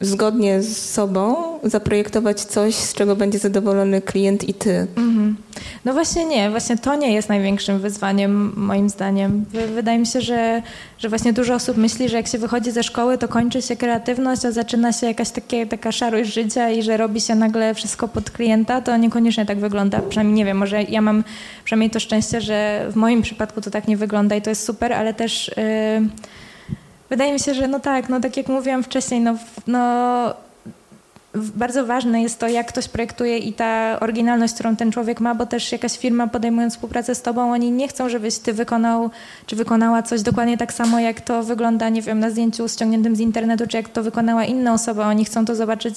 zgodnie z sobą zaprojektować coś, z czego będzie zadowolony klient i ty. Mhm. No właśnie nie, właśnie to nie jest największym wyzwaniem moim zdaniem. Wydaje mi się, że, że właśnie dużo osób myśli, że jak się wychodzi ze szkoły, to kończy się kreatywność, a zaczyna się jakaś takie, taka szarość życia i że robi się nagle wszystko pod klienta, to niekoniecznie tak wygląda. Przynajmniej nie wiem, może ja mam przynajmniej to szczęście, że w moim przypadku to tak nie wygląda i to jest super, ale też... Yy, Wydaje mi się, że no tak, no tak jak mówiłam wcześniej, no, no bardzo ważne jest to, jak ktoś projektuje i ta oryginalność, którą ten człowiek ma, bo też jakaś firma podejmując współpracę z tobą, oni nie chcą, żebyś ty wykonał, czy wykonała coś dokładnie tak samo, jak to wygląda, nie wiem, na zdjęciu ściągniętym z internetu, czy jak to wykonała inna osoba. Oni chcą to zobaczyć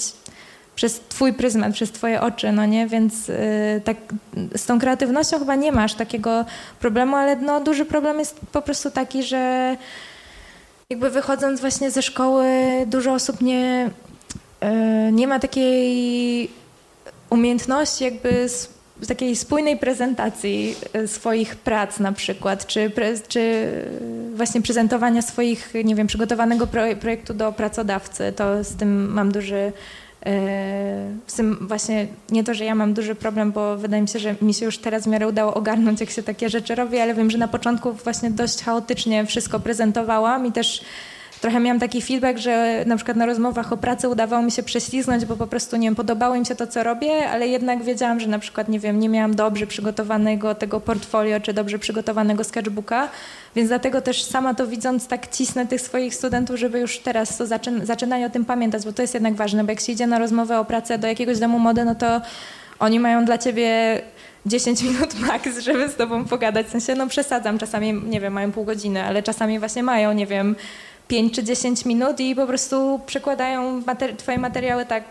przez twój pryzmat, przez twoje oczy, no nie? Więc yy, tak z tą kreatywnością chyba nie masz takiego problemu, ale no duży problem jest po prostu taki, że jakby wychodząc właśnie ze szkoły dużo osób nie E, nie ma takiej umiejętności jakby takiej spójnej prezentacji e, swoich prac na przykład, czy, czy właśnie prezentowania swoich, nie wiem, przygotowanego projektu do pracodawcy. To z tym mam duży, e, z tym właśnie nie to, że ja mam duży problem, bo wydaje mi się, że mi się już teraz w miarę udało ogarnąć, jak się takie rzeczy robi, ale wiem, że na początku właśnie dość chaotycznie wszystko prezentowałam i też trochę miałam taki feedback, że na przykład na rozmowach o pracy udawało mi się prześlizgnąć, bo po prostu, nie wiem, podobało im się to, co robię, ale jednak wiedziałam, że na przykład, nie wiem, nie miałam dobrze przygotowanego tego portfolio, czy dobrze przygotowanego sketchbooka, więc dlatego też sama to widząc, tak cisnę tych swoich studentów, żeby już teraz to zaczyn zaczynali o tym pamiętać, bo to jest jednak ważne, bo jak się idzie na rozmowę o pracę do jakiegoś domu mody, no to oni mają dla ciebie 10 minut max, żeby z tobą pogadać. W sensie, no przesadzam, czasami, nie wiem, mają pół godziny, ale czasami właśnie mają, nie wiem, 5 czy 10 minut i po prostu przekładają materi twoje materiały tak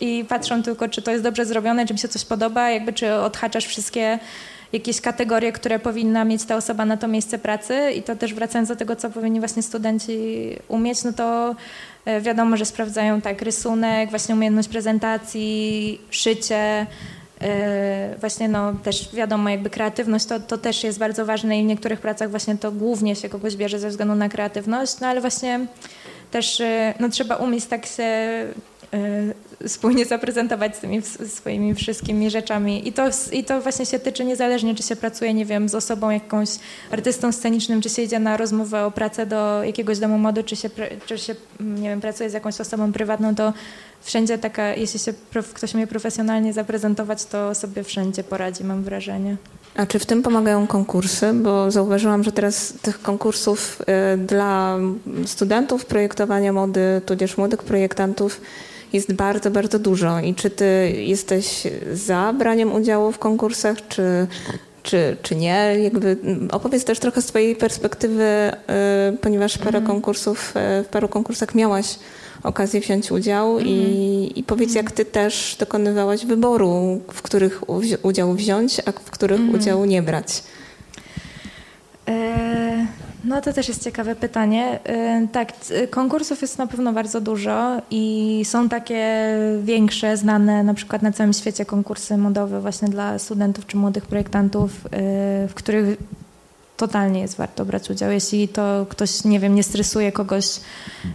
i patrzą tylko, czy to jest dobrze zrobione, czy mi się coś podoba, jakby czy odhaczasz wszystkie jakieś kategorie, które powinna mieć ta osoba na to miejsce pracy. I to też wracając do tego, co powinni właśnie studenci umieć, no to e, wiadomo, że sprawdzają tak rysunek, właśnie umiejętność prezentacji, szycie, właśnie no też wiadomo, jakby kreatywność to, to też jest bardzo ważne i w niektórych pracach właśnie to głównie się kogoś bierze ze względu na kreatywność, no ale właśnie też e, no, trzeba umieć tak się spójnie zaprezentować z tymi swoimi wszystkimi rzeczami. I to, I to właśnie się tyczy niezależnie, czy się pracuje, nie wiem, z osobą jakąś artystą scenicznym, czy się idzie na rozmowę o pracę do jakiegoś domu mody, czy się, czy się nie wiem, pracuje z jakąś osobą prywatną, to wszędzie taka, jeśli się ktoś mnie profesjonalnie zaprezentować, to sobie wszędzie poradzi, mam wrażenie. A czy w tym pomagają konkursy? Bo zauważyłam, że teraz tych konkursów y, dla studentów projektowania mody, tudzież młodych projektantów jest bardzo, bardzo dużo. I czy ty jesteś za braniem udziału w konkursach, czy, czy, czy nie? Jakby opowiedz też trochę z twojej perspektywy, y, ponieważ parę mhm. konkursów, y, w paru konkursach miałaś okazję wziąć udział i, mhm. i powiedz, jak ty też dokonywałaś wyboru, w których udział wziąć, a w których mhm. udziału nie brać. E, no to też jest ciekawe pytanie. E, tak, konkursów jest na pewno bardzo dużo i są takie większe, znane na przykład na całym świecie konkursy modowe właśnie dla studentów czy młodych projektantów, e, w których totalnie jest warto brać udział. Jeśli to ktoś, nie wiem, nie stresuje kogoś,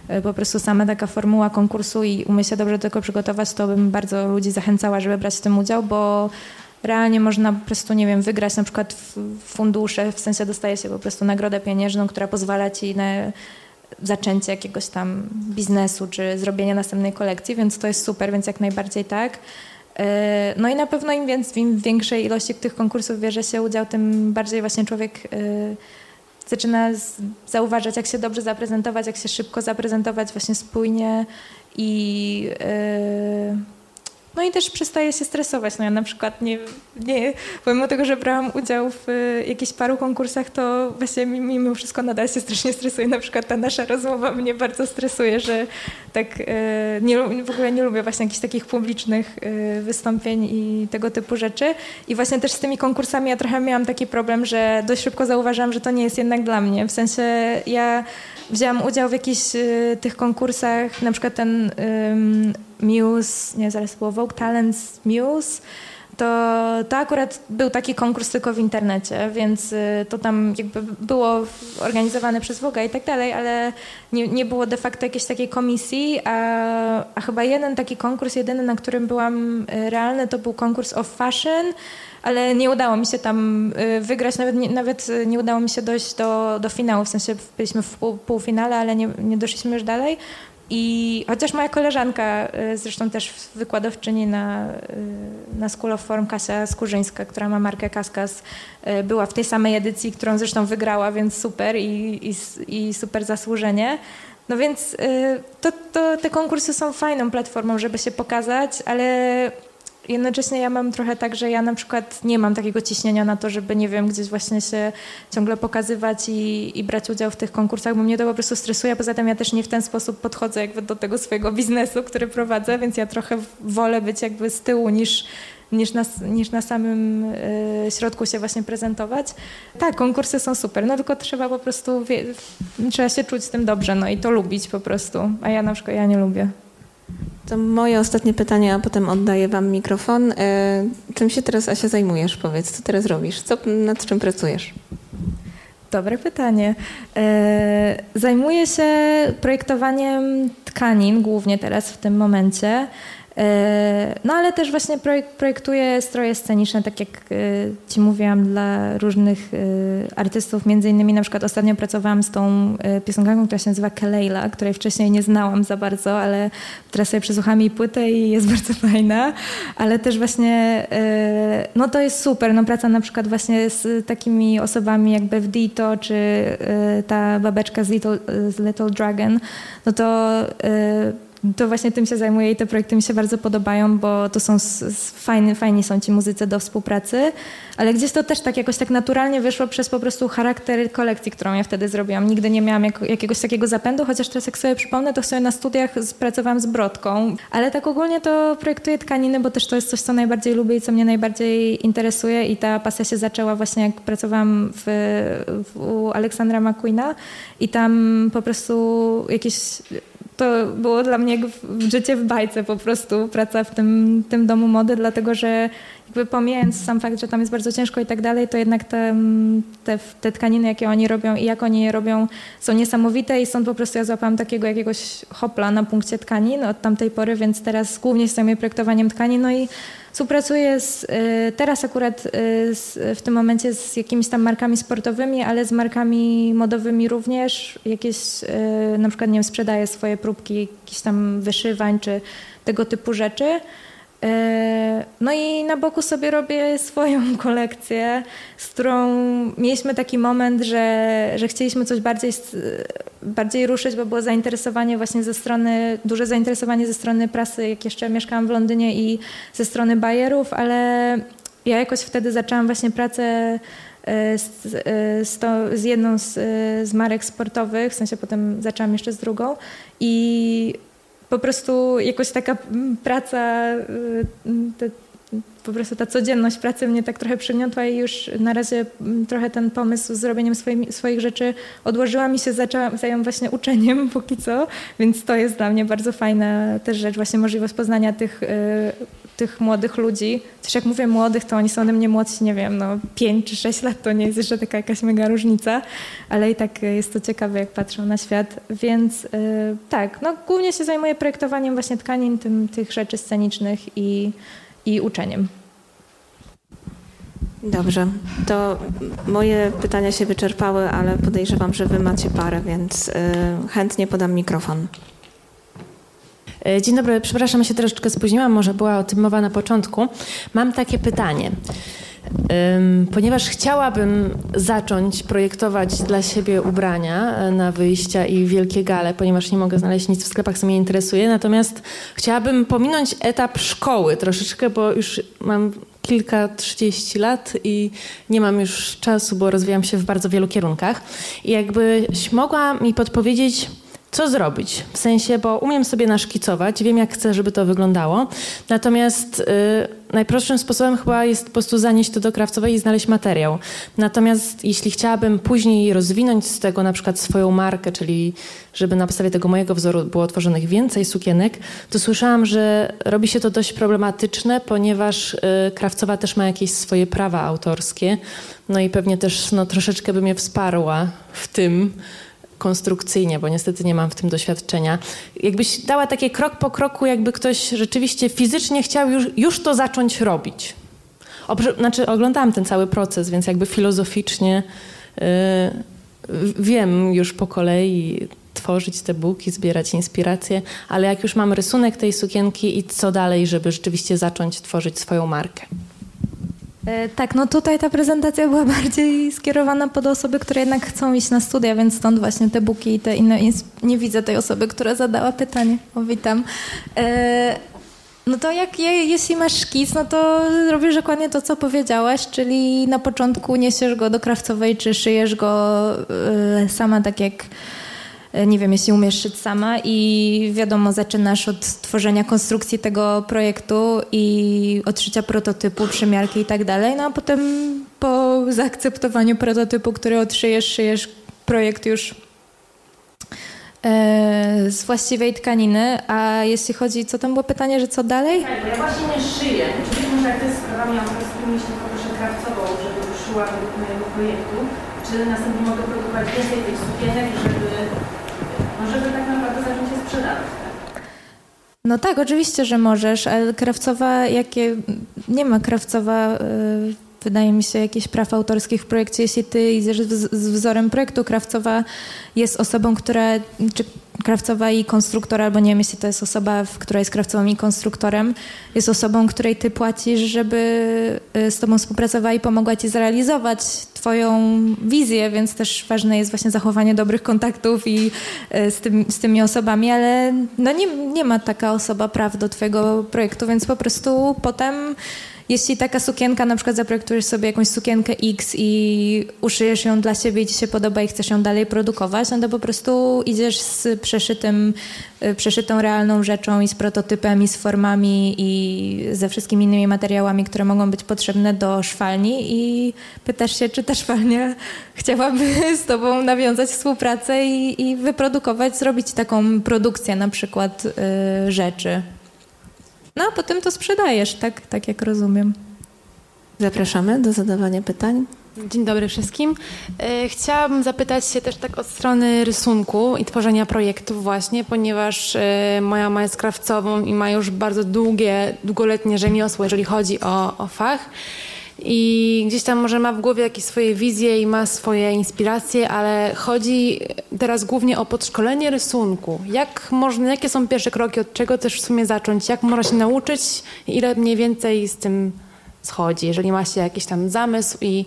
e, po prostu sama taka formuła konkursu i umie się dobrze do tego przygotować, to bym bardzo ludzi zachęcała, żeby brać w tym udział, bo realnie można po prostu, nie wiem, wygrać na przykład fundusze, w sensie dostaje się po prostu nagrodę pieniężną, która pozwala ci na zaczęcie jakiegoś tam biznesu, czy zrobienie następnej kolekcji, więc to jest super, więc jak najbardziej tak. E, no i na pewno im, więc, im większej ilości tych konkursów bierze się udział, tym bardziej właśnie człowiek e, zaczyna zauważać, jak się dobrze zaprezentować, jak się szybko zaprezentować, właśnie spójnie i e, no i też przestaje się stresować. No ja na przykład nie, nie, pomimo tego, że brałam udział w y, jakichś paru konkursach, to właśnie mimo wszystko nadal się strasznie stresuje. Na przykład ta nasza rozmowa mnie bardzo stresuje, że tak y, nie, w ogóle nie lubię właśnie jakichś takich publicznych y, wystąpień i tego typu rzeczy. I właśnie też z tymi konkursami ja trochę miałam taki problem, że dość szybko zauważyłam, że to nie jest jednak dla mnie. W sensie ja wzięłam udział w jakichś tych konkursach, na przykład ten Muse, nie, zaraz było Vogue Talents Muse, to, to akurat był taki konkurs tylko w internecie, więc y, to tam jakby było organizowane przez Vogue i tak dalej, ale nie, nie było de facto jakiejś takiej komisji, a, a chyba jeden taki konkurs, jedyny, na którym byłam y, realny, to był konkurs of fashion, ale nie udało mi się tam y, wygrać, nawet nie, nawet nie udało mi się dojść do, do finału, w sensie byliśmy w pół, półfinale, ale nie, nie doszliśmy już dalej. I chociaż moja koleżanka, zresztą też wykładowczyni na, na School of Form, Kasia Skurzyńska, która ma markę Kaskas, była w tej samej edycji, którą zresztą wygrała, więc super i, i, i super zasłużenie. No więc to, to, te konkursy są fajną platformą, żeby się pokazać, ale jednocześnie ja mam trochę tak, że ja na przykład nie mam takiego ciśnienia na to, żeby, nie wiem, gdzieś właśnie się ciągle pokazywać i, i brać udział w tych konkursach, bo mnie to po prostu stresuje. Poza tym ja też nie w ten sposób podchodzę jakby do tego swojego biznesu, który prowadzę, więc ja trochę wolę być jakby z tyłu niż niż na, niż na samym y, środku się właśnie prezentować. Tak, konkursy są super, no tylko trzeba po prostu, wie, trzeba się czuć z tym dobrze, no i to lubić po prostu, a ja na przykład, ja nie lubię. To moje ostatnie pytanie, a potem oddaję Wam mikrofon. E, czym się teraz, Asia, zajmujesz? Powiedz, co teraz robisz? Co, nad czym pracujesz? Dobre pytanie. E, zajmuję się projektowaniem tkanin, głównie teraz w tym momencie. E, no ale też właśnie projektuję stroje sceniczne, tak jak e, Ci mówiłam, dla różnych e, artystów. Między innymi na przykład ostatnio pracowałam z tą piosenkarką, która się nazywa Keleila, której wcześniej nie znałam za bardzo, ale teraz sobie przesłuchałam jej płytę i jest bardzo fajna. Ale też właśnie, no to jest super, no praca na przykład właśnie z takimi osobami jak Bev Dito, czy ta babeczka z Little, z Little Dragon, no to to właśnie tym się zajmuję i te projekty mi się bardzo podobają, bo to są fajni, fajni są ci muzycy do współpracy, ale gdzieś to też tak jakoś tak naturalnie wyszło przez po prostu charakter kolekcji, którą ja wtedy zrobiłam. Nigdy nie miałam jak, jakiegoś takiego zapędu, chociaż teraz jak sobie przypomnę, to sobie na studiach pracowałam z brodką, ale tak ogólnie to projektuję tkaniny, bo też to jest coś, co najbardziej lubię i co mnie najbardziej interesuje i ta pasja się zaczęła właśnie jak pracowałam w, w u Aleksandra McQueena i tam po prostu jakieś to było dla mnie życie w bajce po prostu, praca w tym, tym domu mody, dlatego że jakby pomijając sam fakt, że tam jest bardzo ciężko i tak dalej, to jednak te, te, te tkaniny, jakie oni robią i jak oni je robią, są niesamowite i stąd po prostu ja złapałam takiego jakiegoś hopla na punkcie tkanin od tamtej pory, więc teraz głównie zajmuję projektowaniem tkanin, no i Współpracuję z, y, teraz akurat y, z, w tym momencie z jakimiś tam markami sportowymi, ale z markami modowymi również. Jakieś, y, na przykład, nie wiem, sprzedaję swoje próbki jakichś tam wyszywań czy tego typu rzeczy. E, no i na boku sobie robię swoją kolekcję, z którą mieliśmy taki moment, że, że chcieliśmy coś bardziej, bardziej ruszyć, bo było zainteresowanie właśnie ze strony, duże zainteresowanie ze strony prasy, jak jeszcze mieszkałam w Londynie i ze strony bajerów, ale ja jakoś wtedy zaczęłam właśnie pracę e, z, e, z, to, z jedną z, z marek sportowych, w sensie potem zaczęłam jeszcze z drugą i po prostu jakoś taka mm, praca, y, te, po prostu ta codzienność pracy mnie tak trochę przygniotła i już na razie mm, trochę ten pomysł z zrobieniem swoimi, swoich rzeczy odłożyłam i się zaczęłam, zająć właśnie uczeniem póki co, więc to jest dla mnie bardzo fajna też rzecz, właśnie możliwość poznania tych, y, tych młodych ludzi. Też jak mówię młodych, to oni są ode mnie młodsi, nie wiem, no 5 czy 6 lat to nie jest jeszcze taka jakaś mega różnica, ale i tak jest to ciekawe, jak patrzą na świat, więc y, tak, no głównie się zajmuję projektowaniem właśnie tkanin, tym, tych rzeczy scenicznych i i uczeniem. Dobrze, to moje pytania się wyczerpały, ale podejrzewam, że wy macie parę, więc y, chętnie podam mikrofon. E, dzień dobry, przepraszam, się troszeczkę spóźniłam, może była o tym mowa na początku. Mam takie pytanie. Ponieważ chciałabym zacząć projektować dla siebie ubrania e, na wyjścia i wielkie gale, ponieważ nie mogę znaleźć nic w sklepach, co mnie interesuje. Natomiast chciałabym pominąć etap szkoły troszeczkę, bo już mam kilka, trzydzieści lat i nie mam już czasu, bo rozwijam się w bardzo wielu kierunkach. I jakbyś mogła mi podpowiedzieć, co zrobić? W sensie, bo umiem sobie naszkicować, wiem jak chcę, żeby to wyglądało. Natomiast y, najprostszym sposobem chyba jest po prostu zanieść to do krawcowej i znaleźć materiał. Natomiast jeśli chciałabym później rozwinąć z tego na przykład swoją markę, czyli żeby na podstawie tego mojego wzoru było tworzonych więcej sukienek, to słyszałam, że robi się to dość problematyczne, ponieważ y, krawcowa też ma jakieś swoje prawa autorskie. No i pewnie też no, troszeczkę by mnie wsparła w tym, konstrukcyjnie, bo niestety nie mam w tym doświadczenia. Jakbyś dała takie krok po kroku, jakby ktoś rzeczywiście fizycznie chciał już, już to zacząć robić. znaczy, oglądałam ten cały proces, więc jakby filozoficznie yy, wiem już po kolei tworzyć te buki, zbierać inspiracje, ale jak już mam rysunek tej sukienki i co dalej, żeby rzeczywiście zacząć tworzyć swoją markę? E, tak, no tutaj ta prezentacja była bardziej skierowana pod osoby, które jednak chcą iść na studia, więc stąd właśnie te buki i te inne. Nie widzę tej osoby, która zadała pytanie. O, witam. E, no to jak je, jeśli masz szkic, no to robisz dokładnie to, co powiedziałaś, czyli na początku niesiesz go do krawcowej, czy szyjesz go y, sama, tak jak e, nie wiem, jeśli umiesz szyć sama i wiadomo, zaczynasz od tworzenia konstrukcji tego projektu i odszycia prototypu, przymiarki i tak dalej, no a potem po zaakceptowaniu prototypu, który odszyjesz, szyjesz projekt już E, z właściwej tkaniny, a jeśli chodzi, co tam było pytanie, że co dalej? Tak, ja właśnie nie szyję. Czy może jak to jest sprawami autorskimi, jeśli poproszę krawcową, żeby uszyła według mojego projektu, czy następnie mogę produkować więcej tych sukienek, żeby, no żeby tak naprawdę zacząć się sprzedawać? Tak? No tak, oczywiście, że możesz, ale krawcowa, jakie, nie ma krawcowa... Yy wydaje mi się, jakichś praw autorskich w projekcie. Jeśli ty idziesz z wzorem projektu, krawcowa jest osobą, która, czy krawcowa i konstruktor, albo nie wiem, jeśli to jest osoba, która jest krawcową i konstruktorem, jest osobą, której ty płacisz, żeby y, z tobą współpracowała i pomogła ci zrealizować twoją wizję, więc też ważne jest właśnie zachowanie dobrych kontaktów i y, z, tym, z tymi osobami, ale no nie, nie ma taka osoba praw do twojego projektu, więc po prostu potem jeśli taka sukienka, na przykład zaprojektujesz sobie jakąś sukienkę X i uszyjesz ją dla siebie i ci się podoba i chcesz ją dalej produkować, no to po prostu idziesz z przeszytym, y, przeszytą realną rzeczą i z prototypem i z formami i ze wszystkimi innymi materiałami, które mogą być potrzebne do szwalni i pytasz się, czy ta szwalnia chciałaby z tobą nawiązać współpracę i, i wyprodukować, zrobić taką produkcję na przykład y, rzeczy. No a potem to sprzedajesz, tak, tak jak rozumiem. Zapraszamy do zadawania pytań. Dzień dobry wszystkim. E, chciałabym zapytać się też tak od strony rysunku i tworzenia projektów właśnie, ponieważ e, moja mama jest krawcową i ma już bardzo długie, długoletnie rzemiosło, jeżeli chodzi o, o fach i gdzieś tam może ma w głowie jakieś swoje wizje i ma swoje inspiracje, ale chodzi teraz głównie o podszkolenie rysunku. Jak można, jakie są pierwsze kroki, od czego też w sumie zacząć, jak można się nauczyć, ile mniej więcej z tym schodzi, jeżeli ma się jakiś tam zamysł i,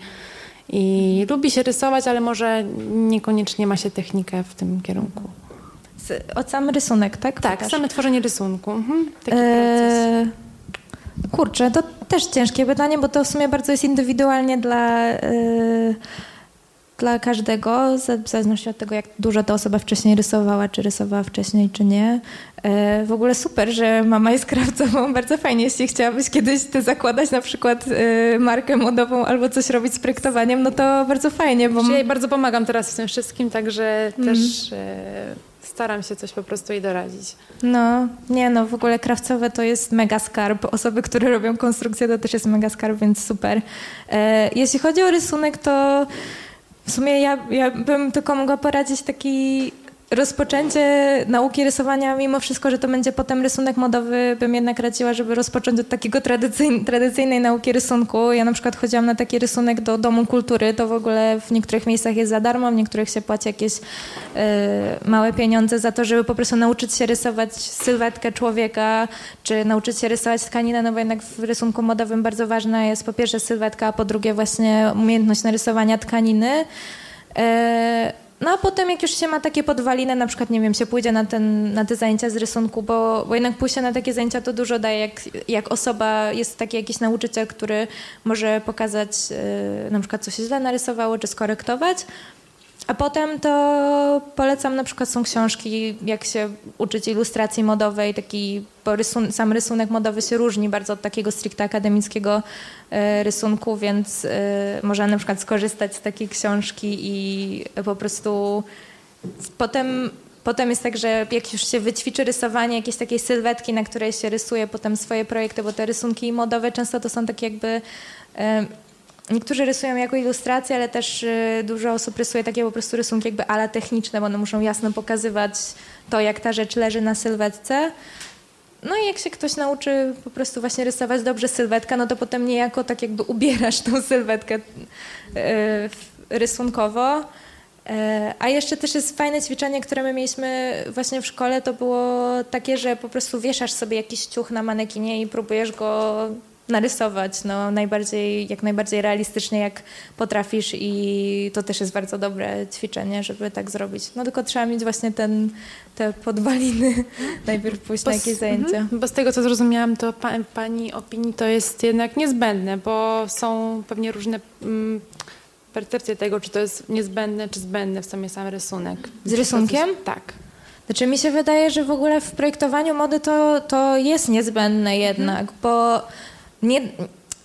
i lubi się rysować, ale może niekoniecznie ma się technikę w tym kierunku. O sam rysunek, tak? Tak, same tworzenie rysunku. Mhm, taki eee, proces. Kurczę, to też ciężkie pytanie, bo to w sumie bardzo jest indywidualnie dla, yy, dla każdego, w zależności od tego, jak dużo ta osoba wcześniej rysowała, czy rysowała wcześniej, czy nie. Yy, w ogóle super, że mama jest krawcową. Bardzo fajnie, jeśli chciałabyś kiedyś ty zakładać na przykład yy, markę modową albo coś robić z projektowaniem, no to bardzo fajnie. Bo... Ja jej bardzo pomagam teraz w tym wszystkim, także mm. też staram się coś po prostu jej doradzić. No, nie no, w ogóle krawcowe to jest mega skarb. Osoby, które robią konstrukcję, to też jest mega skarb, więc super. E, jeśli chodzi o rysunek, to w sumie ja, ja bym tylko mogła poradzić taki rozpoczęcie nauki rysowania, mimo wszystko, że to będzie potem rysunek modowy, bym jednak radziła, żeby rozpocząć od takiego tradycyjnej, nauki rysunku. Ja na przykład chodziłam na taki rysunek do Domu Kultury, to w ogóle w niektórych miejscach jest za darmo, w niektórych się płaci jakieś y, małe pieniądze za to, żeby po prostu nauczyć się rysować sylwetkę człowieka, czy nauczyć się rysować tkaninę, no bo jednak w rysunku modowym bardzo ważna jest po pierwsze sylwetka, a po drugie właśnie umiejętność narysowania tkaniny. Y, no a potem jak już się ma takie podwaliny, na przykład nie wiem, się pójdzie na, ten, na te zajęcia z rysunku, bo, bo jednak pójście na takie zajęcia to dużo daje, jak, jak osoba, jest taki jakiś nauczyciel, który może pokazać yy, na przykład co się źle narysowało, czy skorektować, a potem to polecam na przykład są książki, jak się uczyć ilustracji modowej, taki, bo rysun, sam rysunek modowy się różni bardzo od takiego stricte akademickiego e, rysunku, więc e, można na przykład skorzystać z takiej książki i po prostu potem Potem jest tak, że jak już się wyćwiczy rysowanie jakiejś takiej sylwetki, na której się rysuje potem swoje projekty, bo te rysunki modowe często to są takie jakby e, Niektórzy rysują jako ilustrację, ale też y, dużo osób rysuje takie po prostu rysunki jakby ala techniczne, bo one muszą jasno pokazywać to, jak ta rzecz leży na sylwetce. No i jak się ktoś nauczy po prostu właśnie rysować dobrze sylwetkę, no to potem niejako tak jakby ubierasz tą sylwetkę y, rysunkowo. E, a jeszcze też jest fajne ćwiczenie, które my mieliśmy właśnie w szkole, to było takie, że po prostu wieszasz sobie jakiś ciuch na manekinie i próbujesz go narysować no, najbardziej, jak najbardziej realistycznie, jak potrafisz i to też jest bardzo dobre ćwiczenie, żeby tak zrobić. No tylko trzeba mieć właśnie ten, te podwaliny, najpierw pójść bo na jakieś zajęcia. Mhm. Bo z tego, co zrozumiałam, to pa, Pani opinii to jest jednak niezbędne, bo są pewnie różne... Mm, percepcję tego, czy to jest niezbędne, czy zbędne w sumie sam rysunek. Z rysunkiem? tak. Znaczy mi się wydaje, że w ogóle w projektowaniu mody to, to jest niezbędne jednak, mhm. bo nie,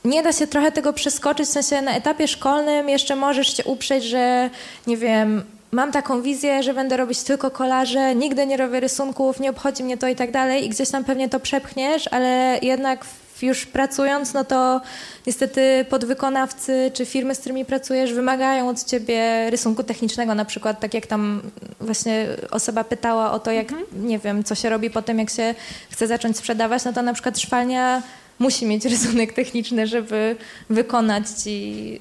nie da się trochę tego przeskoczyć, w sensie na etapie szkolnym jeszcze możesz się uprzeć, że nie wiem, mam taką wizję, że będę robić tylko kolaże, nigdy nie robię rysunków, nie obchodzi mnie to i tak dalej i gdzieś tam pewnie to przepchniesz, ale jednak już pracując, no to niestety podwykonawcy czy firmy, z którymi pracujesz, wymagają od ciebie rysunku technicznego, na przykład tak jak tam właśnie osoba pytała o to, jak, mhm. nie wiem, co się robi po tym, jak się chce zacząć sprzedawać, no to na przykład szwalnia musi mieć rysunek techniczny, żeby wykonać ci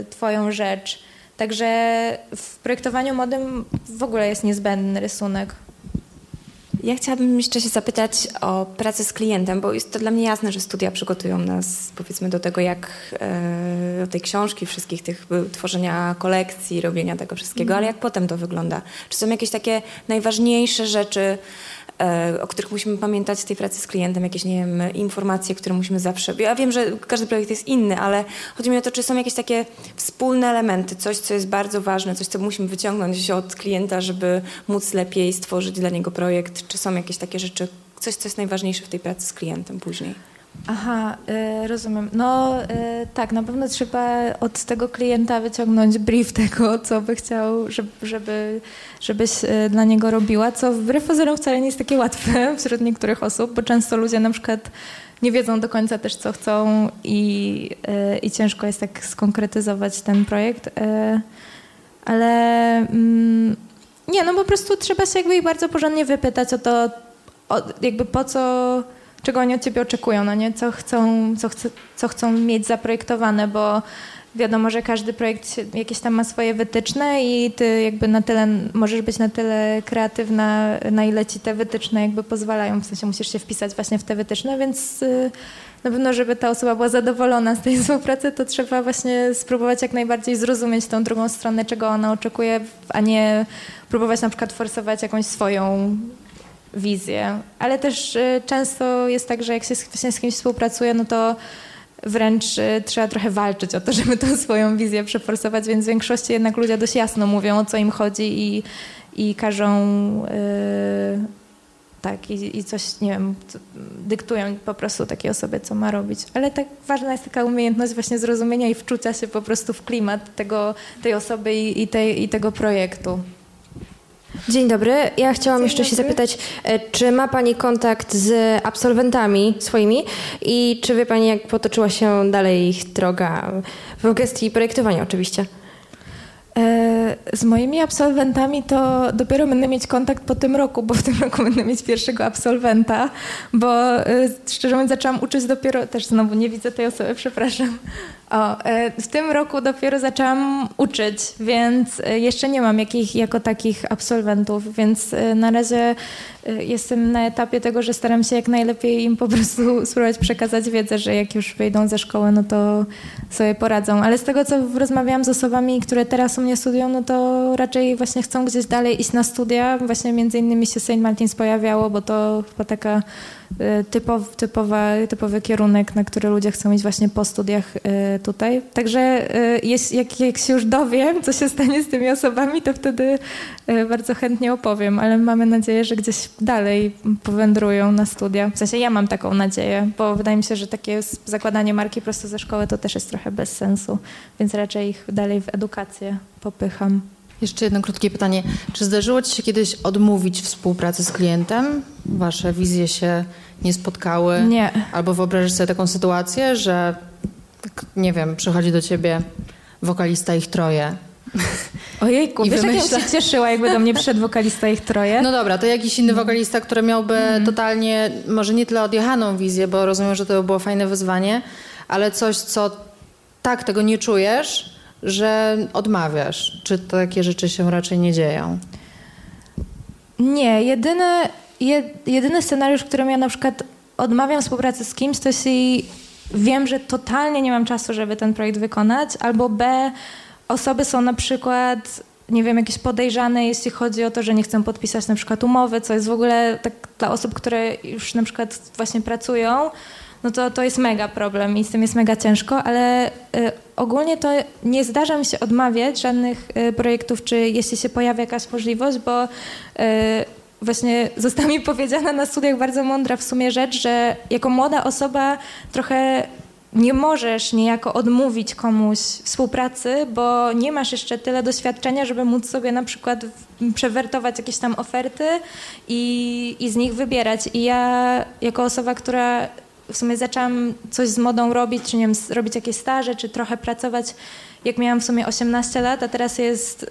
y, twoją rzecz. Także w projektowaniu modem w ogóle jest niezbędny rysunek. Ja chciałabym jeszcze się zapytać o pracę z klientem, bo jest to dla mnie jasne, że studia przygotują nas powiedzmy do tego, jak e, do tej książki, wszystkich tych tworzenia kolekcji, robienia tego wszystkiego, mm. ale jak potem to wygląda? Czy są jakieś takie najważniejsze rzeczy, E, o których musimy pamiętać w tej pracy z klientem, jakieś, nie wiem, informacje, które musimy zawsze... Ja wiem, że każdy projekt jest inny, ale chodzi mi o to, czy są jakieś takie wspólne elementy, coś, co jest bardzo ważne, coś, co musimy wyciągnąć od klienta, żeby móc lepiej stworzyć dla niego projekt, czy są jakieś takie rzeczy, coś, co jest najważniejsze w tej pracy z klientem później? Aha, y, rozumiem. No y, tak, na pewno trzeba od tego klienta wyciągnąć brief tego, co by chciał, żeby, żeby, żebyś y, dla niego robiła, co wbrew pozorom wcale nie jest takie łatwe wśród niektórych osób, bo często ludzie na przykład nie wiedzą do końca też, co chcą i, i ciężko jest tak skonkretyzować ten projekt. Ale mm, nie, no po prostu trzeba się jakby bardzo porządnie wypytać o to, o, jakby po co czego oni od ciebie oczekują, no nie? Co chcą, co, chce, co chcą mieć zaprojektowane, bo wiadomo, że każdy projekt jakieś tam ma swoje wytyczne i ty jakby na tyle, możesz być na tyle kreatywna, na ile ci te wytyczne jakby pozwalają, w sensie musisz się wpisać właśnie w te wytyczne, więc y, na pewno, żeby ta osoba była zadowolona z tej współpracy, to trzeba właśnie spróbować jak najbardziej zrozumieć tą drugą stronę, czego ona oczekuje, a nie próbować na przykład forsować jakąś swoją wizję, ale też y, często jest tak, że jak się z kimś współpracuje, no to wręcz y, trzeba trochę walczyć o to, żeby tą swoją wizję przeforsować, więc w większości jednak ludzie dość jasno mówią, o co im chodzi i, i każą yy, tak i, i, coś, nie wiem, dyktują po prostu takiej osobie, co ma robić. Ale tak ważna jest taka umiejętność właśnie zrozumienia i wczucia się po prostu w klimat tego, tej osoby i, i, tej, i tego projektu. Dzień dobry. Ja chciałam Dzień jeszcze dobry. się zapytać, e, czy ma Pani kontakt z absolwentami swoimi i czy wie Pani, jak potoczyła się dalej ich droga w gestii projektowania oczywiście? E, z moimi absolwentami to dopiero będę mieć kontakt po tym roku, bo w tym roku będę mieć pierwszego absolwenta, bo e, szczerze mówiąc zaczęłam uczyć dopiero, też znowu nie widzę tej osoby, przepraszam. O, e, w tym roku dopiero zaczęłam uczyć, więc jeszcze nie mam jakich, jako takich absolwentów, więc na razie jestem na etapie tego, że staram się jak najlepiej im po prostu spróbować przekazać wiedzę, że jak już wyjdą ze szkoły, no to sobie poradzą. Ale z tego, co rozmawiałam z osobami, które teraz u mnie studiują, no to raczej właśnie chcą gdzieś dalej iść na studia. Właśnie między innymi się St. Martins pojawiało, bo to chyba taka typow, typowa, typowy kierunek, na który ludzie chcą iść właśnie po studiach y, tutaj. Także y, jak, jak się już dowiem, co się stanie z tymi osobami, to wtedy bardzo chętnie opowiem, ale mamy nadzieję, że gdzieś dalej powędrują na studia. W sensie ja mam taką nadzieję, bo wydaje mi się, że takie zakładanie marki prosto ze szkoły to też jest trochę bez sensu, więc raczej ich dalej w edukację popycham. Jeszcze jedno krótkie pytanie. Czy zdarzyło Ci się kiedyś odmówić współpracy z klientem? Wasze wizje się nie spotkały? Nie. Albo wyobrażasz sobie taką sytuację, że nie wiem, przychodzi do Ciebie wokalista ich troje Ojejku, I wiesz, wymyśla... jak się cieszyła, jakby do mnie przyszedł wokalista ich troje? No dobra, to jakiś inny wokalista, który miałby mm. totalnie, może nie tyle odjechaną wizję, bo rozumiem, że to było fajne wyzwanie, ale coś, co tak, tego nie czujesz, że odmawiasz? Czy takie rzeczy się raczej nie dzieją? Nie, jedyny, jedyny scenariusz, w którym ja na przykład odmawiam współpracy z kimś, to jeśli wiem, że totalnie nie mam czasu, żeby ten projekt wykonać, albo B, osoby są na przykład nie wiem, jakieś podejrzane, jeśli chodzi o to, że nie chcą podpisać na przykład umowy, co jest w ogóle tak dla osób, które już na przykład właśnie pracują, no to to jest mega problem i z tym jest mega ciężko, ale y, ogólnie to nie zdarza mi się odmawiać żadnych y, projektów, czy jeśli się pojawia jakaś możliwość, bo y, właśnie została mi powiedziana na studiach bardzo mądra w sumie rzecz, że jako młoda osoba trochę nie możesz niejako odmówić komuś współpracy, bo nie masz jeszcze tyle doświadczenia, żeby móc sobie na przykład przewertować jakieś tam oferty i, i z nich wybierać. I ja jako osoba, która w sumie zaczęłam coś z modą robić, czy nie wiem, robić jakieś staże, czy trochę pracować. Jak miałam w sumie 18 lat, a teraz jest y,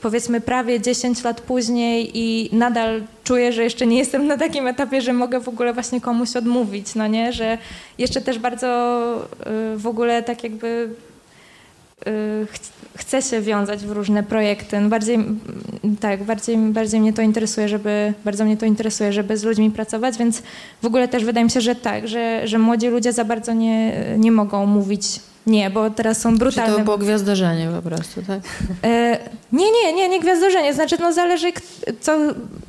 powiedzmy prawie 10 lat później i nadal czuję, że jeszcze nie jestem na takim etapie, że mogę w ogóle właśnie komuś odmówić, no nie, że jeszcze też bardzo y, w ogóle tak jakby y, chcę się wiązać w różne projekty. No bardziej, tak, bardziej, bardziej mnie to interesuje, żeby, bardzo mnie to interesuje, żeby z ludźmi pracować, więc w ogóle też wydaje mi się, że tak, że, że młodzi ludzie za bardzo nie, nie mogą mówić nie, bo teraz są brutalne. Czy to było gwiazdorzenie po prostu, tak? E, nie, nie, nie, nie gwiazdorzenie. Znaczy, no zależy, co,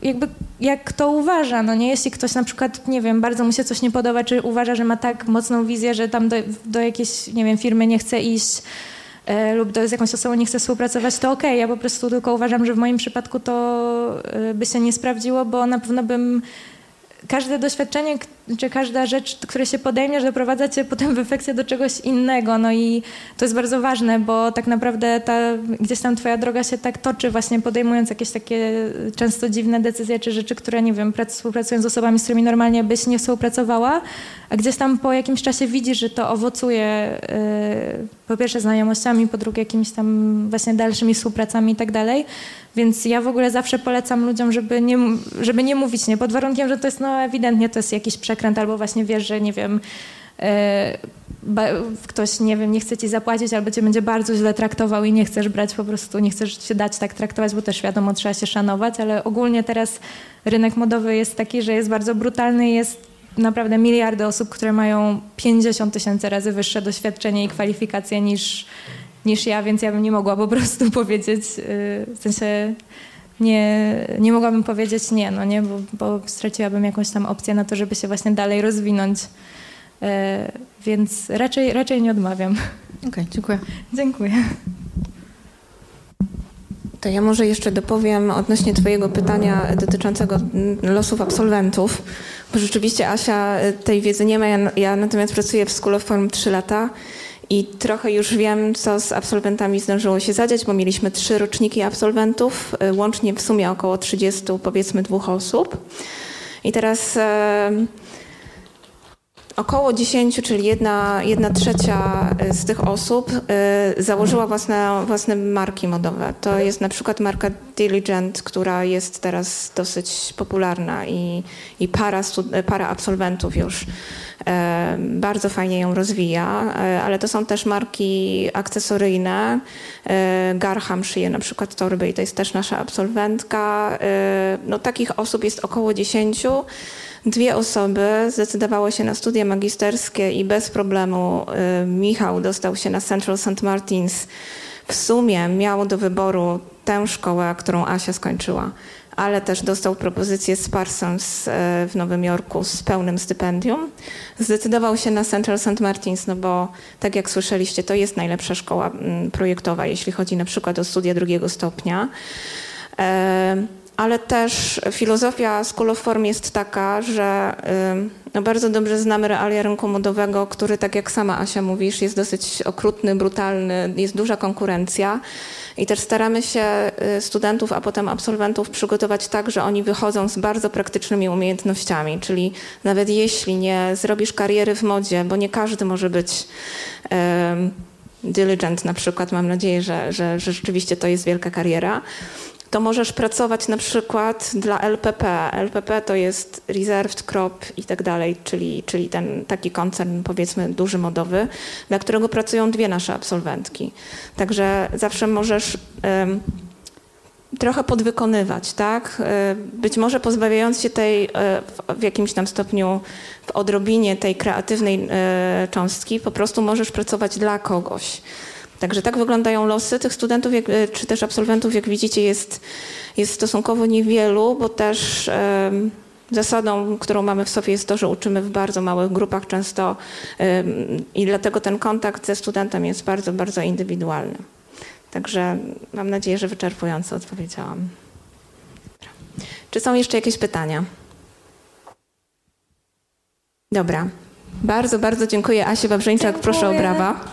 jakby, jak kto uważa. No nie, jeśli ktoś na przykład, nie wiem, bardzo mu się coś nie podoba, czy uważa, że ma tak mocną wizję, że tam do, do jakiejś, nie wiem, firmy nie chce iść, lub do, z jakąś osobą nie chce współpracować, to okej. Okay. Ja po prostu tylko uważam, że w moim przypadku to e, by się nie sprawdziło, bo na pewno bym każde doświadczenie, czy każda rzecz, które się podejmiesz, doprowadza cię potem w efekcie do czegoś innego. No i to jest bardzo ważne, bo tak naprawdę ta, gdzieś tam twoja droga się tak toczy, właśnie podejmując jakieś takie często dziwne decyzje, czy rzeczy, które, nie wiem, współpracując z osobami, z którymi normalnie byś nie współpracowała, a gdzieś tam po jakimś czasie widzisz, że to owocuje yy, po pierwsze znajomościami, po drugie jakimiś tam właśnie dalszymi współpracami i tak dalej. Więc ja w ogóle zawsze polecam ludziom, żeby nie, żeby nie mówić nie, pod warunkiem, że to jest no ewidentnie to jest jakiś przekręt albo właśnie wiesz, że nie wiem, e, ktoś, nie wiem, nie chce ci zapłacić albo cię będzie bardzo źle traktował i nie chcesz brać po prostu, nie chcesz się dać tak traktować, bo też wiadomo, trzeba się szanować, ale ogólnie teraz rynek modowy jest taki, że jest bardzo brutalny jest naprawdę miliardy osób, które mają 50 tysięcy razy wyższe doświadczenie i kwalifikacje niż niż ja, więc ja bym nie mogła po prostu powiedzieć, y, w sensie nie, nie mogłabym powiedzieć nie, no nie, bo, bo straciłabym jakąś tam opcję na to, żeby się właśnie dalej rozwinąć. Y, więc raczej, raczej nie odmawiam. Okej, okay, dziękuję. Dziękuję. To ja może jeszcze dopowiem odnośnie Twojego pytania dotyczącego losów absolwentów, bo rzeczywiście Asia tej wiedzy nie ma. Ja, ja natomiast pracuję w School of Form 3 lata i trochę już wiem, co z absolwentami zdążyło się zadziać, bo mieliśmy trzy roczniki absolwentów, y, łącznie w sumie około 30, powiedzmy, dwóch osób. I teraz e, około 10, czyli jedna, jedna trzecia y, z tych osób e, założyła własne, własne marki modowe. To jest na przykład marka Diligent, która jest teraz dosyć popularna i, i para, para absolwentów już E, bardzo fajnie ją rozwija, e, ale to są też marki akcesoryjne. E, Garham szyje na przykład torby i to jest też nasza absolwentka. No, takich osób jest około 10. Dwie osoby zdecydowały się na studia magisterskie i bez problemu Michał dostał się na Central St. Martins. W sumie miał do wyboru tę szkołę, którą Asia skończyła ale też dostał propozycję z Parsons e, w Nowym Jorku z pełnym stypendium. Zdecydował się na Central St. Martins, no bo tak jak słyszeliście, to jest najlepsza szkoła mm, projektowa, jeśli chodzi na przykład o studia drugiego stopnia. Ale też filozofia School of Form jest taka, że no bardzo dobrze znamy realia rynku modowego, który, tak jak sama Asia mówisz, jest dosyć okrutny, brutalny, jest duża konkurencja. I też staramy się y, studentów, a potem absolwentów przygotować tak, że oni wychodzą z bardzo praktycznymi umiejętnościami, czyli nawet jeśli nie zrobisz kariery w modzie, bo nie każdy może być um, diligent na przykład, mam nadzieję, że, że, że rzeczywiście to jest wielka kariera, to możesz pracować na przykład dla LPP. LPP to jest Reserved Crop i tak dalej, czyli, czyli ten taki koncern powiedzmy duży modowy, dla którego pracują dwie nasze absolwentki. Także zawsze możesz um, trochę podwykonywać, tak? E, być może pozbawiając się tej e, w jakimś tam stopniu, w odrobinie tej kreatywnej e, cząstki, po prostu możesz pracować dla kogoś. Także tak wyglądają losy tych studentów, jak, czy też absolwentów, jak widzicie, jest, jest stosunkowo niewielu, bo też zasadą, którą mamy w sobie jest to, że uczymy w bardzo małych grupach często i dlatego ten kontakt ze studentem jest bardzo, bardzo indywidualny. Także mam nadzieję, że wyczerpująco odpowiedziałam. Czy są jeszcze jakieś pytania? Dobra. Bardzo, bardzo dziękuję. Asie Babrzyńczak, proszę o brawa.